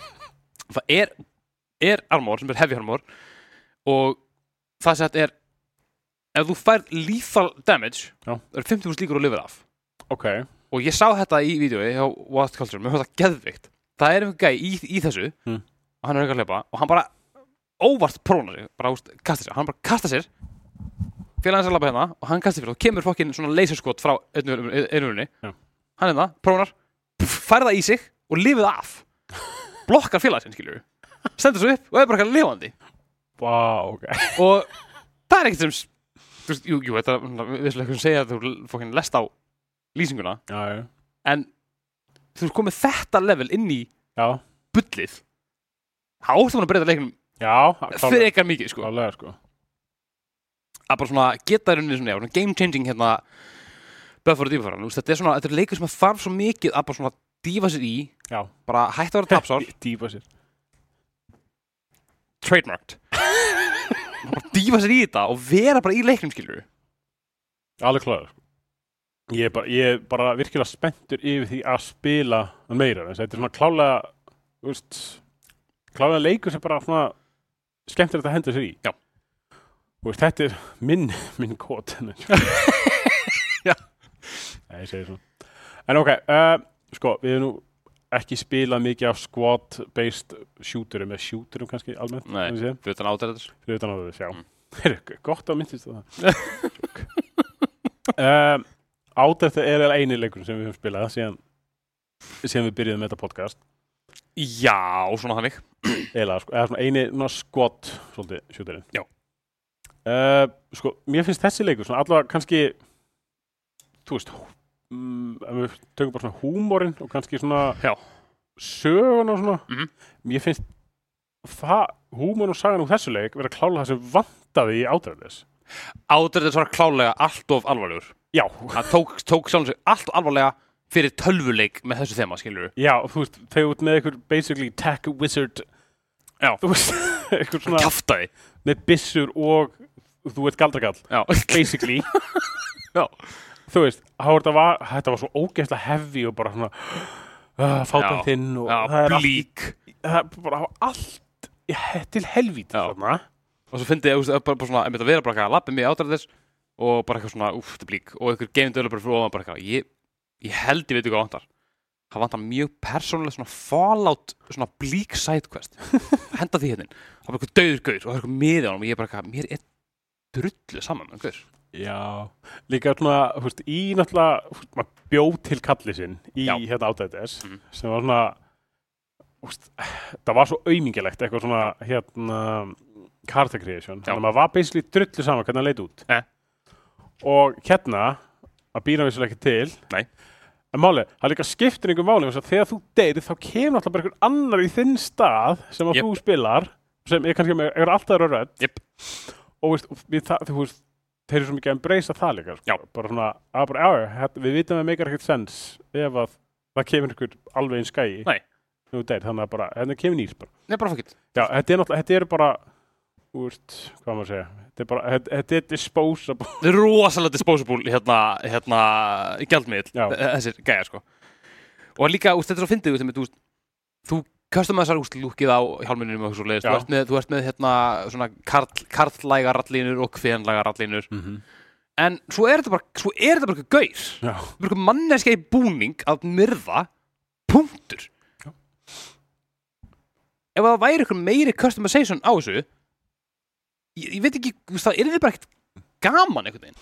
Speaker 1: það er, er armor sem er heavy armor og það sett er ef þú færð lethal damage
Speaker 2: Já.
Speaker 1: það eru 50% líkur að lifið af.
Speaker 2: Ok.
Speaker 1: Og ég sá þetta í vídeo hjá What Culture, mér finnst það geðvikt það er einhver gæi í, í þessu
Speaker 2: Hmm.
Speaker 1: og hann er eitthvað að hlaupa og hann bara óvart próna sig, bara úst, kasta sér hann bara kasta sér félag hans að labba hérna og hann kasta sér og kemur fokkin svona laserskot frá einhverjunni
Speaker 2: Já.
Speaker 1: hann er það, prónar færða í sig og lifið af. Blokkar félag sinn, skilur stendur svo upp og er bara eitthvað lifandi.
Speaker 2: Vá, ok.
Speaker 1: Og það er ekkert sem veist, jú, jú, þetta er visslega eitthvað sem segja að þú fokkin lest á lýsinguna
Speaker 2: Já, já.
Speaker 1: en þú veist komið þetta level inn í
Speaker 2: Já,
Speaker 1: bullið. Þá áttum hann að breyta fyrir eitthvað mikið sko.
Speaker 2: Klálega, sko.
Speaker 1: Að bara svona geta í rauninni svona, já, svona game changing hérna Buffalo Dífafaran, þetta er svona, þetta er leikur sem að þarf svo mikið að bara svona dífa sér í
Speaker 2: Já.
Speaker 1: bara hætta að vera tapsár.
Speaker 2: Dýpa sér.
Speaker 1: Trademarked bara dýfa sér í þetta og vera bara í leiknum skilur
Speaker 2: alveg kláður ég er bara, ég er bara virkilega spenntur yfir því að spila meira þetta er svona klálega veist, klálega leikur sem bara svona skemmtilegt að henda sér í.
Speaker 1: Já.
Speaker 2: og veist, þetta er minn minn kót en ok, uh, sko, við erum nú ekki spilað mikið af squad-based shooterum eða shooterum kannski almennt
Speaker 1: Nei. fyrir þannig átæður
Speaker 2: fyrir utan á þau, sjá
Speaker 1: Mm.
Speaker 2: Gott að myndist það um, Átæft er eini leikur sem við höfum spilað síðan, síðan við byrjuðum með þetta podcast
Speaker 1: já, svona þannig
Speaker 2: sko, eða svona eini svolítið sjúturinn
Speaker 1: Já.
Speaker 2: uh, sko, mér finnst þessi leikur svona allavega kannski þú veist um, ef við tökum bara svona húmórin og kannski svona
Speaker 1: Já.
Speaker 2: sögun og svona
Speaker 1: Mhm.
Speaker 2: mér finnst það, húmórin og sagan úr þessu leik vera klála það sem vantaði í átræðis
Speaker 1: átæður var klálega allt of alvarlegur
Speaker 2: Já,
Speaker 1: það tók, tók sjálfum sig allt of alvarlega fyrir tölvuleik með þessu þema skilur
Speaker 2: já, þú veist, þegar út með einhver basically tech wizard
Speaker 1: Já.
Speaker 2: þú veist, einhver svona
Speaker 1: kjaftaði
Speaker 2: með byssur og þú ert galdrakall
Speaker 1: já,
Speaker 2: basically
Speaker 1: Já.
Speaker 2: Þú veist, var, þetta var svo ógeðslega heavy og bara svona uh, fátan
Speaker 1: Já.
Speaker 2: þinn og
Speaker 1: já
Speaker 2: það er allt,
Speaker 1: blík
Speaker 2: það er bara allt í, til helvít
Speaker 1: og svo fyndi ég bara, bara svona, einmitt að vera bara að lappa mig átræðis og bara eitthvað svona, úff, þetta er blík og einhver game developer fyrir ofan bara eitthvað ég, ég held ég veit ekki hvað vantar. Það vantar mjög persónulega svona fallout svona blík sidequest. Henda því hérna það var eitthvað döður gaur og það er eitthvað hann og ég bara eitthvað, mér er drullu saman með gaur
Speaker 2: Já, líka svona, þú veist, í náttúrulega, þú veist, maður bjóð til kalli sinn í
Speaker 1: Já.
Speaker 2: hérna átæðis
Speaker 1: Mhm.
Speaker 2: sem var svona, þú veist, það var svo aumingilegt, eitthvað svona, hérna, character creation,
Speaker 1: Já.
Speaker 2: þannig að maður var basically drullu saman hvernig það leit út.
Speaker 1: Eh.
Speaker 2: Og hérna, að býra vissulega ekki til,
Speaker 1: Nei.
Speaker 2: en máli, það líka skiptir einhver máli, þess að þegar þú deyrið, þá kemur alltaf bara einhver annar í þinn stað sem að
Speaker 1: Jep.
Speaker 2: þú spilar, sem er kannski með, er alltaf rödd,
Speaker 1: Jep.
Speaker 2: og við, þú veist, þeir eru svo mikið að embracea það líka sko. Bara svona, að bara, já, já, við vitum að það meikar ekkert sens ef að það kemur einhver alveg einn skæi þannig að bara, hérna kemur nýr bara.
Speaker 1: Nei, bara fokkitt
Speaker 2: já, þetta er náttúrulega, þetta eru bara úrst, hvað maður að segja þetta er bara, þetta, þetta er disposable
Speaker 1: Þetta er rosalega disposable hérna, hérna,
Speaker 2: Já.
Speaker 1: þessir gæjar sko og líka, úst, þetta er svo fyndið þú, þú kastum þessar úst lúkið á hjálminum og svo leiðist, þú ert með, þú ert með hérna, svona karl, karllæga rallínur og kvenlæga rallínur
Speaker 2: mm -hmm.
Speaker 1: en svo er þetta bara, svo er þetta bara eitthvað gaur.
Speaker 2: Já,
Speaker 1: bara eitthvað manneska í búning að myrða punktur.
Speaker 2: Já.
Speaker 1: ef það væri eitthvað meiri customization á þessu ég, ég veit ekki, það er þið bara ekkert gaman einhvern veginn.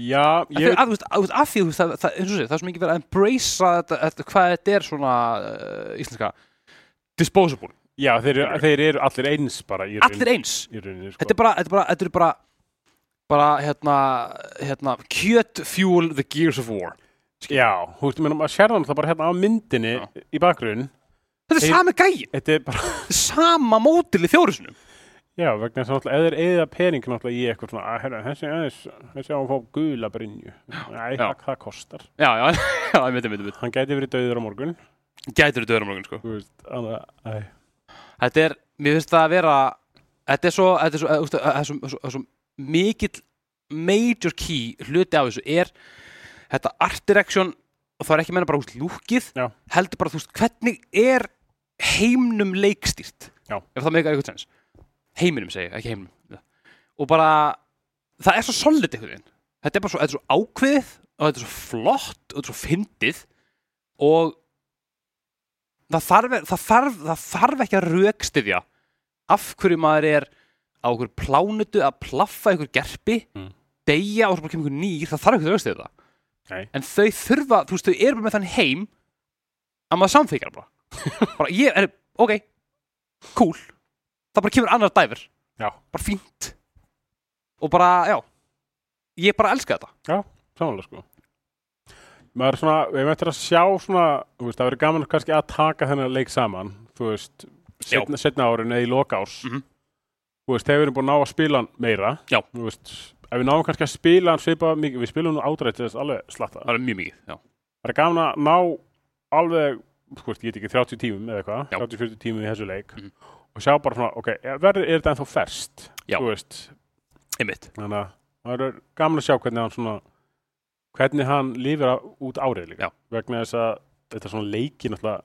Speaker 2: Já ég,
Speaker 1: af því þú veist, það, er svo mikið verið að embracea þetta, þetta, hvað þetta er svona uh, íslenska disposable,
Speaker 2: já þeir, þeir eru allir eins bara í
Speaker 1: allir eins?
Speaker 2: Í rauninni sko.
Speaker 1: þetta er bara, þetta er bara, þetta er bara bara, hérna, hérna kjöt fuel the gears of war.
Speaker 2: Já, þú veist, menn, maður sér það bara hérna á myndinni í bakgrunn.
Speaker 1: Þetta er
Speaker 2: Þeir-
Speaker 1: sami gæi,
Speaker 2: þetta er bara
Speaker 1: sama mótil í þjórusunum
Speaker 2: Já, vegna þess að náttúrulega, eða þeir eða pening náttúrulega í eitthvað svona, að herra, þessi aðeins, þessi á að fá gula brinju. Næ,
Speaker 1: Já.
Speaker 2: það, það kostar.
Speaker 1: já, já, já, ég veit, ég veit
Speaker 2: Hann gæti verið döður á morgun.
Speaker 1: Gætur þetta öðrum morgun, sko. Þetta er, mér finnst það að vera þetta er svo, þetta er svo, það er svo, svo, svo, svo mikill major key hluti af þessu er þetta art direction og það er ekki meina bara úst lúkið
Speaker 2: Já.
Speaker 1: heldur bara þú veist hvernig er heimnum leikstýrt?
Speaker 2: Já.
Speaker 1: ef það meika eitthvað sens heiminum segi ég, ekki heimnum og bara það er svo solid veginn. Þetta er bara svo, þetta er svo ákveðið og þetta er svo flott og þetta er svo fyndið og það þarf, það þarf, það þarf ekki að rökstyðja af hverju maður er á okkur plánutu að plaffa ykkur gerpi
Speaker 2: Mm.
Speaker 1: deyja og svo bara kemur ykkur nýr það þarf ekki að rökstyðja það
Speaker 2: Nei.
Speaker 1: en þau þurfa, þú veist, þau eru bara með þann heim að maður samþykjar bara bara ég er, ok cool, það bara kemur annar dæfur
Speaker 2: Já.
Speaker 1: bara fínt og bara, já ég bara elska þetta
Speaker 2: Samanlega, sko. Maður svona, við möttum að sjá svona, þú veist, það verður gaman kannski að taka þennan leik saman, þú veist, setna, setna árin eða í loka árs.
Speaker 1: Mhm.
Speaker 2: Þú veist, þegar við erum búin að ná að spila hann meira,
Speaker 1: Já.
Speaker 2: þú veist, ef við náum kannski að spila hann svipa mikið, við spilum nú ádrætt þess alveg slatta.
Speaker 1: það er mjög mikið, já,
Speaker 2: Það er gaman að ná alveg, þú veist, ég veit ekki, 30 tímum eða eitthvað,
Speaker 1: Já.
Speaker 2: 30-40 tímum í þessu leik
Speaker 1: Mhm.
Speaker 2: og sjá bara svona, ok, er, verður- er þetta ennþá ferst
Speaker 1: Já.
Speaker 2: þú veist,
Speaker 1: einmitt
Speaker 2: þannig að það er gaman að sjá hvernig hann svona hvernig hann lifir út árið líka
Speaker 1: Já.
Speaker 2: vegna þess að þetta svona leiki náttúrulega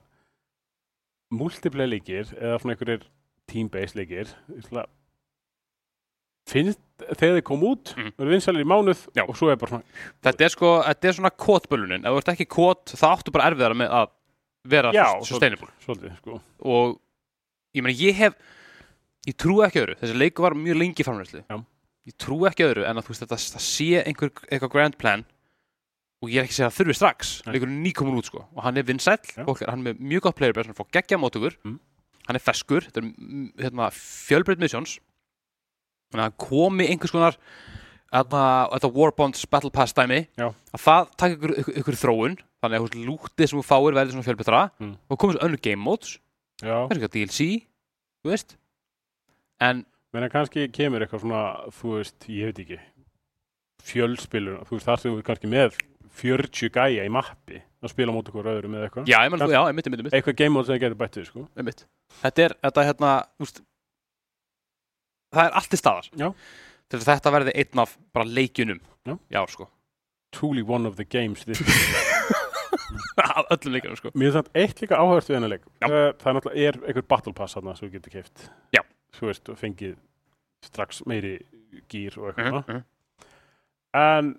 Speaker 2: multiplayer leikir eða svona einhverjir team-based leikir finnst þegar þeir kom út
Speaker 1: Mhm.
Speaker 2: verður vinsælir í mánuð
Speaker 1: Já.
Speaker 2: og svo er bara svona
Speaker 1: Þetta er sko, þetta er svona kótbölunin Ef þú ert ekki kót, þá áttu bara erfiðara með að vera
Speaker 2: Já,
Speaker 1: sustainable
Speaker 2: svolítið sko
Speaker 1: Og ég meina, ég hef Ég trú ekki öðru, þessi leiku var mjög lengi
Speaker 2: Já.
Speaker 1: Ég trú ekki öðru en að þú veist, þetta, sé einhver eitthvað grand plan og ég er ekki að segja að þurfi strax.
Speaker 2: Nei.
Speaker 1: leikurinn er nýkomin út sko. Og hann er er, hann er með mjög gott player base hann fór geggja mótugur,
Speaker 2: Mm.
Speaker 1: hann er feskur. Þetta er mm, hérna, fjölbreyt missions. Þannig að hann komi einhvers konar þetta Warbonds Battle Pass dæmi. Að það taka ykkur, ykkur, ykkur þróun. Þannig að lútið sem þú fáir verður svona fjölbreytra
Speaker 2: Mm.
Speaker 1: og komið svo önnur game modes.
Speaker 2: Já,
Speaker 1: kannski eitthvað DLC, þú veist. En
Speaker 2: menn kannski kemur eitthvað svona, þú veist, ég veit ekki fjölspilur, þú veist, þar sem við kannski með 40 gæja í mappi að spila mót okkur öðrum eða eitthvað.
Speaker 1: Já, ég menn, já, einmitt, einmitt, einmitt,
Speaker 2: eitthvað game mode sem þið getur bætt við, sko.
Speaker 1: Einmitt. Þetta er, þetta er hérna veist, það er allt í staðar.
Speaker 2: Já.
Speaker 1: til þess að þetta verði einn af bara leikjunum
Speaker 2: Já.
Speaker 1: já, sko.
Speaker 2: Truly one of the games this
Speaker 1: af öllum leikjunum, sko.
Speaker 2: Mér finnst þetta eitt líka áhört við hennar leik.
Speaker 1: Já.
Speaker 2: Það það er náttúrulega er einhver battle pass þarna sem þú getur keift
Speaker 1: Já.
Speaker 2: Þú veist, og fengið strax meiri gýr og eitthvað.
Speaker 1: Mhm, mhm.
Speaker 2: En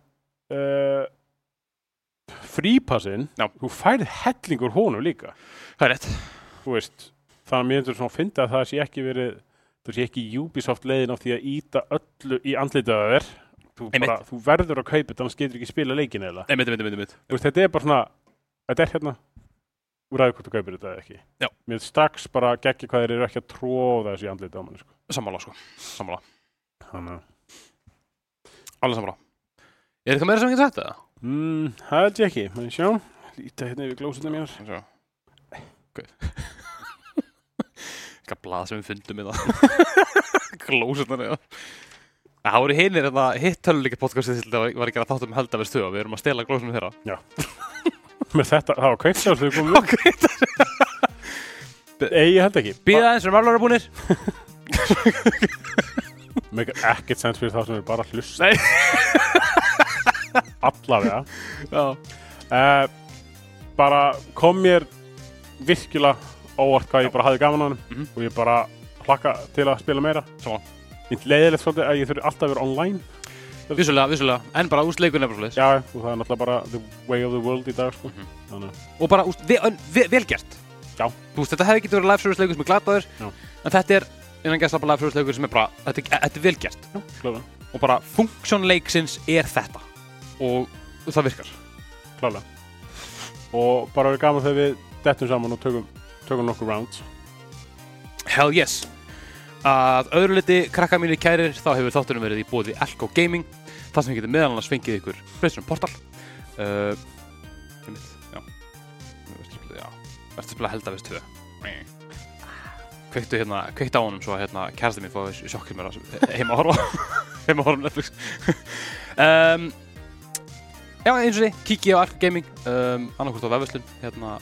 Speaker 2: uh, frípassin
Speaker 1: Já.
Speaker 2: þú færið hellingur honum líka
Speaker 1: það er rétt
Speaker 2: þú veist, þannig að mér finnst svona að finna að það sé ekki verið það sé ekki Ubisoft leiðin á því að íta öllu í andlitaða þér þú, þú verður að kaupa þetta annars getur ekki spila leikin eða. Þú þetta er bara svona þetta er hérna þú ræður hvort þú kaupir þetta eða ekki
Speaker 1: Já.
Speaker 2: mér strax bara geggi hvað þeir eru ekki að tróða þessu í andlita á manni sko.
Speaker 1: sammála, sko, sammála
Speaker 2: þannig að
Speaker 1: alveg sammála er eitthvað meira sem ég get sagt það?
Speaker 2: Mm, það held ég ekki, maður sjá líta hérna yfir glósuna mér.
Speaker 1: Sjá. ok. Eitthvað blað sem við fundum í það. Glósunar eða Það voru hinir en það hitt töluleika podcastið til það var ekki að þáttum held að vera stuða við erum að stela glósunum þeirra.
Speaker 2: Með þetta, það var kveikt sjálf þegar við komum
Speaker 1: Ok,
Speaker 2: við Ei, ég held ekki.
Speaker 1: Býða eins og málur er búnir.
Speaker 2: Make ekkert sens fyrir þá sem er bara að hlusta.
Speaker 1: Nei.
Speaker 2: Allavega. Uh, bara kom mér virkilega óvart hvað ég bara hafði gaman á hann
Speaker 1: Mhm.
Speaker 2: og ég bara hlakka til að spila meira. Mér leiðilegt svolítið að ég þurfi alltaf að vera online.
Speaker 1: Vissulega, vissulega. En bara úst leikur nefnir svo
Speaker 2: Já, og það er náttúrulega bara the way of the world í dag sko. Þannig að
Speaker 1: Og bara úst, ve ve gert.
Speaker 2: Já.
Speaker 1: Veist, þetta hefði ekki verið live service leikur sem er glataður. En þetta er innan gæsla bara live service leikur sem er bara Þetta, er- þetta er vel gert.
Speaker 2: Já, klálega,
Speaker 1: Og bara funksjón leiksins er þetta Og það virkar
Speaker 2: klálega. Og bara verið gaman þegar við dettum saman og tökum, tökum nokkur rounds.
Speaker 1: Hell yes. Að öðru liti, krakka mínir kærir þá hefur þáttunum verið í bóði Elko Gaming það sem getur meðal annars fengið ykkur Playstation Portal. Uh, já. Verður spila held að veist tvö. Kveiktu hérna, kveiktu á honum svo að hérna kærasta mín fóði sjokkir mér heima að horfa heima að horfa á Netflix. Um, Já, eins og því, kíkja á Elko Gaming um, annarkvort á vefverslun hérna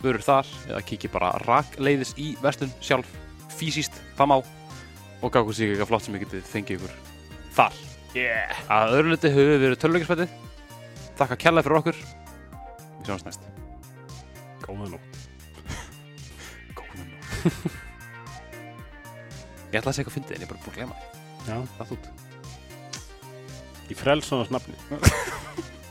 Speaker 1: vörur þar eða kíkja bara rakleiðis í verslun sjálf fysiskt, það má. Og gá hvað sér eitthvað flott sem ég getið fengið ykkur þar.
Speaker 2: Yeah.
Speaker 1: Að öðru liti höfum við verið töluleikisfættið þakka kærlega fyrir okkur. Við sjáumst næst.
Speaker 2: Góða nú
Speaker 1: góðan nú ég ætla að segja eitthvað fyndið en ég er bara búin að glema það er þú
Speaker 2: í frelsonars nafni